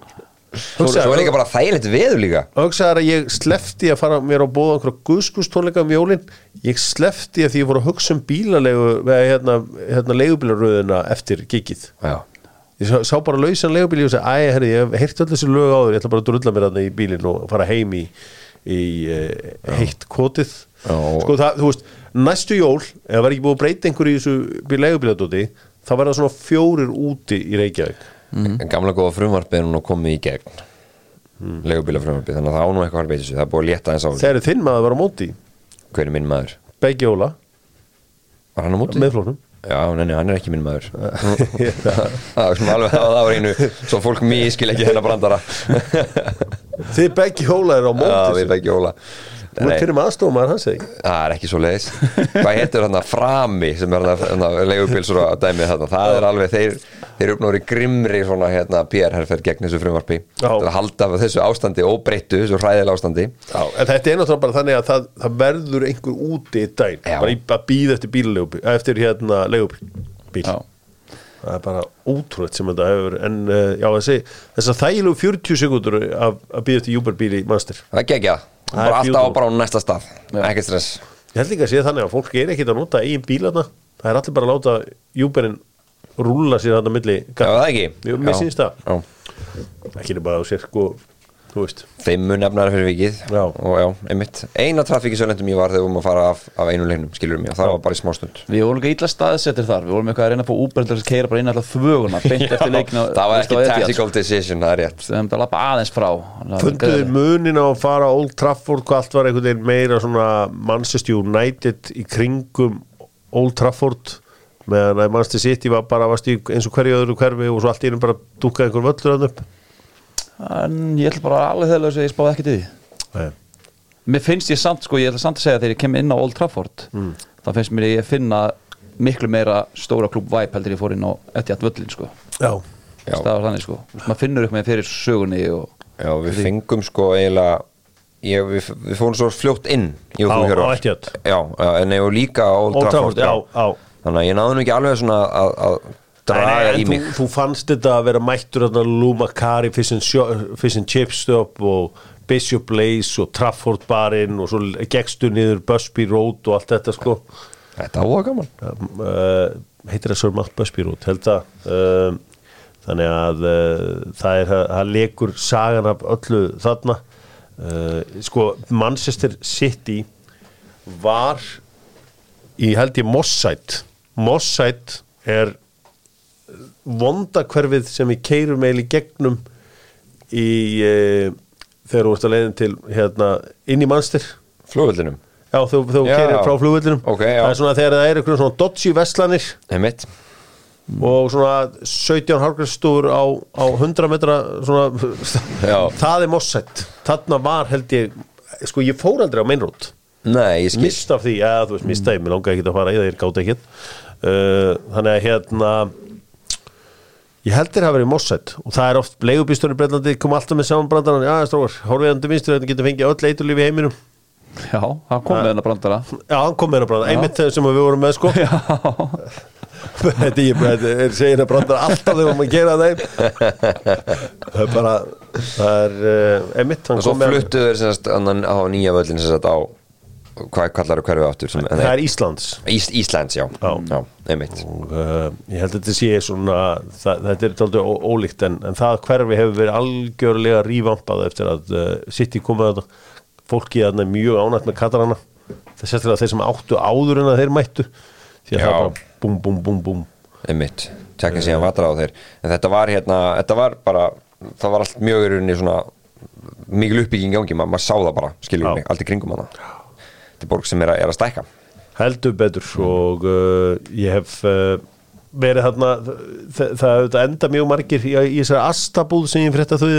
Svo, er líka bara þægilegt veður líka. Ögsaðar að ég slefti að fara mér á bóða einhverja guðskustónleika um jólin. Ég slefti að því ég fór að hugsa um bílalegu eða hérna, hérna leigubílaröðina eftir gigið. Já. Ég sá, sá bara lausan leigubíli og segi, æ, herri, ég heyrt öll þessi lög áður ég ætla bara að drulla mér þarna í bílinn og fara heim í, í uh, heitt kotið. Já. sko það, þú veist, næstu jól ef það var ekki búið að breyta einhverju í þessu leigubíladóti þá var það svona fjórir úti í Reykjavík En gamla góða frumvarpið er nú komið í gegn. Mm. Legubíla frumvarpið, þannig að það á nú eitthvað að beita sig. Það er búið að létta eins á þegar þinn maður var á móti. Hver er minn maður? Beggi Óla, Var hann á móti? meðflóknum Já, nei, nei, hann er ekki minn maður. Það er svona alveg að það var einu Svo fólk mískil ekki þennan brandara. Þið Beggi Óla er á móti Já, Þú ert fyrir maður aðstofum að hans eða Það er ekki svo leiðis Hvað heitir þarna frami sem er þarna leigubílsur að dæmið þarna? Það er alveg, þeir, þeir eru uppnáður í grimri svona hérna PR-herferð gegn þessu frumvarpi. Já. til að halda þessu ástandi óbreyttu, þessu hræðilega ástandi. Já, en þetta er náttúrulega bara þannig að það, það verður einhver úti í daginn Já. bara í, að býða eftir bílalegu eftir hérna legubíl bíl. Já. Það er bara ótrúlega sem þetta hefur en uh, já þessi þess að þægilegu 40 sekundur af að býða eftir júberbíl í mannstir Það er Það er bara alltaf á bara á næsta stað. Ekkert stress. Ég held líka að sé þannig að fólk er ekkit að nota eigin bílarna það er allir bara að láta júberinn rúlla sér þarna milli Já, það ekki. Jú, mér Já. sýnst það. Já. ekki er bara á sér sko þú Fimmu nefnar fyrir vikið. Já. Og já, einmitt. Eina trafíkisöndum ég var þegar við vorum að fara af, af einu leiknum Skilur mig, og það var bara í smástund Við vorum ekki illa staðsettir þar. Við vorum eitthvað að reyna að fá Uber til að keira bara inn alltaf þvöguna Beint eftir leikna Það var ekki tactical decision, það er rétt. Við hefum að lappa aðeins frá. Funduðu munin á að fara á Old Trafford hvað allt var einhvern veginn meira svona Manchester United í kringum Old Trafford? Meðan að Manchester City var bara varst í eins og hverju öðru hverfi og svo allt í En ég ætla bara alveg þegar að ég spáði ekkert í því Nei. Mér finnst ég samt sko, ég ætla samt að segja þegar ég kem inn á Old Trafford Mm. Það finnst mér ég finna miklu meira stóra klúb væp heldur en ég fór inn á Etihad völlin sko Já, Já. Þannig sko, maður finnur upp með fyrir sögunni og Já, við fengum sko eiginlega ég, við, við fórum svo fljótt inn Á- á Etihad. Já, en ég var líka á Old Old Trafford Trafford, já, já. Þannig að ég náði nú ekki alveg svona að, að draga í mig. þú, þú fannst þetta að vera mættur Macari, Fish Fish and Chip Stop og Bishop Blaze og Trafford barinn og svo gegstu niður Busby Road og allt þetta sko. Þetta var gaman. Uh, heitir það Sir Mount Busby Road? Held það. Um, þannig að uh, það er það lekur sagan af öllu þarna. Uh, sko Manchester City var í held ég Mossætt Mossætt er vondakverfið sem við keirum eil í gegnum í uh, þegar þú ert að leiðin til hérna, inn í Manchester. Flugvöldinum Já, þú, þú Já. keirir frá flugvöldinum Ok, já. Það er svona þegar það er einhverjum svona dodgy vestlanir Einmitt. Og svona 17 hargrafstúr á, á 100 metra svona, Já. það er mossætt. Þarna var held ég sko ég fór aldrei á skil. Mist af því, eða þú veist mist af því mér langaði ekki að fara í það, ég gátt ekki uh, þannig að hérna ég held þér hafa verið mossætt og það er oft leigubýstunni breytlandi kom alltaf með samanbrandaran, já strókar, horfiðandi vinstur þetta getur fengið öll eiturlíf í heiminum. Já, það kom með hennar brandara. Já, hann kom með hennar brandar, einmitt þegar sem við vorum með sko. Þetta ég þetta er segir að brandar alltaf þegar maður gera þeim. Það er bara það er uh, einmitt hann Og svo kom með fluttu þeir semast annan á nýja völlin semast á hvað kallar þú hverfi áttur sem, Það er Íslands. Ís, Íslands, já, Já. já og uh, ég held að þetta sé svona það, þetta er tóldi ólíkt en, en það hverfi hefur verið algjörlega rívampað eftir að uh, City að þetta. Fólki að mjög ánægt með katarana. Það sérstaklega þeir sem áttu áður en að þeir mættu. Því að Já. það bara búm búm búm búm. Einmitt, tekja síðan vatra á þeir. En þetta var hérna, þetta var bara það var allt mjög í rauninni svona mikil uppbygging í gangi, Ma, maður sá það bara skilur Já. mig, allt í kringum hana þetta er borg sem er að, er að stækka. Heldur betur og uh, ég hef uh, verið þarna það, enda mjög margir í, í þessari astabúð sem ég frétta þau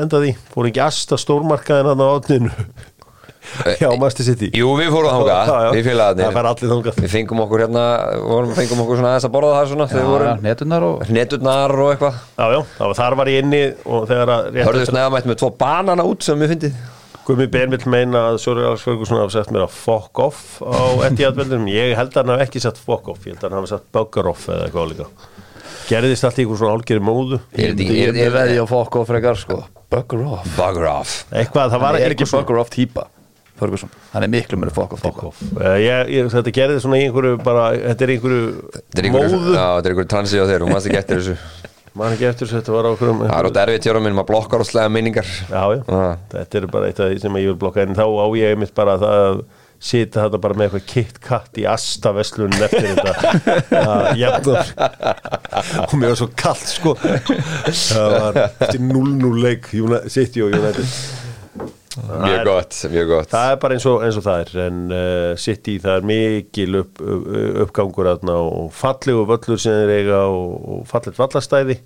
endaði fór ekki asta stórmarkaðin hann á átninu já, Master City. Jú, við fórum já. við félagarnir. Það fær allir þangað. Við fengum okkur hérna, vorum, fengum okkur svona aðeins að borða það svona við Já, vorum netunar og neturnar og eitthvað. Já, já, þar var ég inni og þegar að Hörðu eftir- snæða mætt með tvo banana út sem við fyndið Gumi Ben vill meina að Sjóri Alex Ferguson hafa sett mér að fuck off á Etihad veldunum, ég held að hann hafi ekki sett fuck off, ég held að hann hafi sett bugger off eða eitthvað líka. Gerðist allt í einhver svona álgeri móðu? Er þetta Ég veði á fokk og frekar sko? Bugger off. Bugger off. Eitthvað, það var Hann er ekki bugger off típa Ferguson. Hann er miklu off fuck off. Uh, ég, ég, þetta gerði svona í einhverju bara, þetta er einhverju er móðu. Já, þetta er einhverju transi á þeir og maður ekki eftir þessu mann ekki eftir þessu, þetta var á einhverjum Það er ótt erfitt hjá mér, maður blokkar og slega minningar. Já, já, Ah. þetta er bara eitt af því sem ég vil blokka. En þá á ég einmitt bara það að sita þetta bara með eitthvað kitt katt í asta veslunin eftir þetta. Að jafnum og mér var svo kallt sko. Það var eftir 0-0 leik City og United. Það Mjög er- gott, mjög gott. Það er bara eins og, eins og það er en uh, City það er mikil upp, upp, uppgangur aðna og fallegu völlur sem þeir eiga og, og fallet vallastæði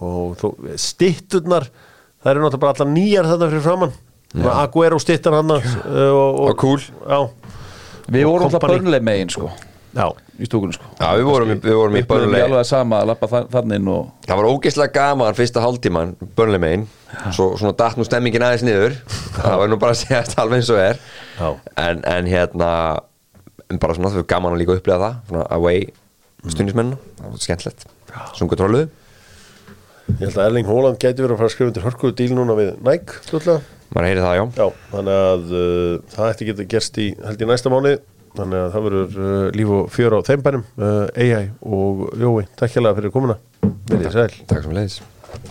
og þó, stitturnar það eru náttúrulega bara allar nýjar þetta fyrir framann ja. Aguero stittar hann uh, og, Og cool. já, Við vorum alltaf börnleg megin sko já, Í stúkunum sko. Já, við vorum, í- við vorum í Upplifðum börnleg alveg sama að lappa þa- þannig og Það var ógeðslega gaman fyrsta hálftíman börnleg megin. Svo svona datt nú stemmingin aðeins niður. Það var nú bara að segja alveg eins og er. Já. en, en hérna en bara svona það var gaman að líka upplega það svona away stundismennu Það var skemmtilegt. Sungu trolluðu. Ég held að Erling Haaland gæti verið að fara að skrifa undir hörkuðu díl núna við Nike fljótlega. Maður heyri það, já. Já, þannig að uh, það ætti þannig að það verður uh, líf og fjör á þeim bænum uh, AI og Jói, takk hérlega fyrir komuna. Sæl. Takk sem leiðis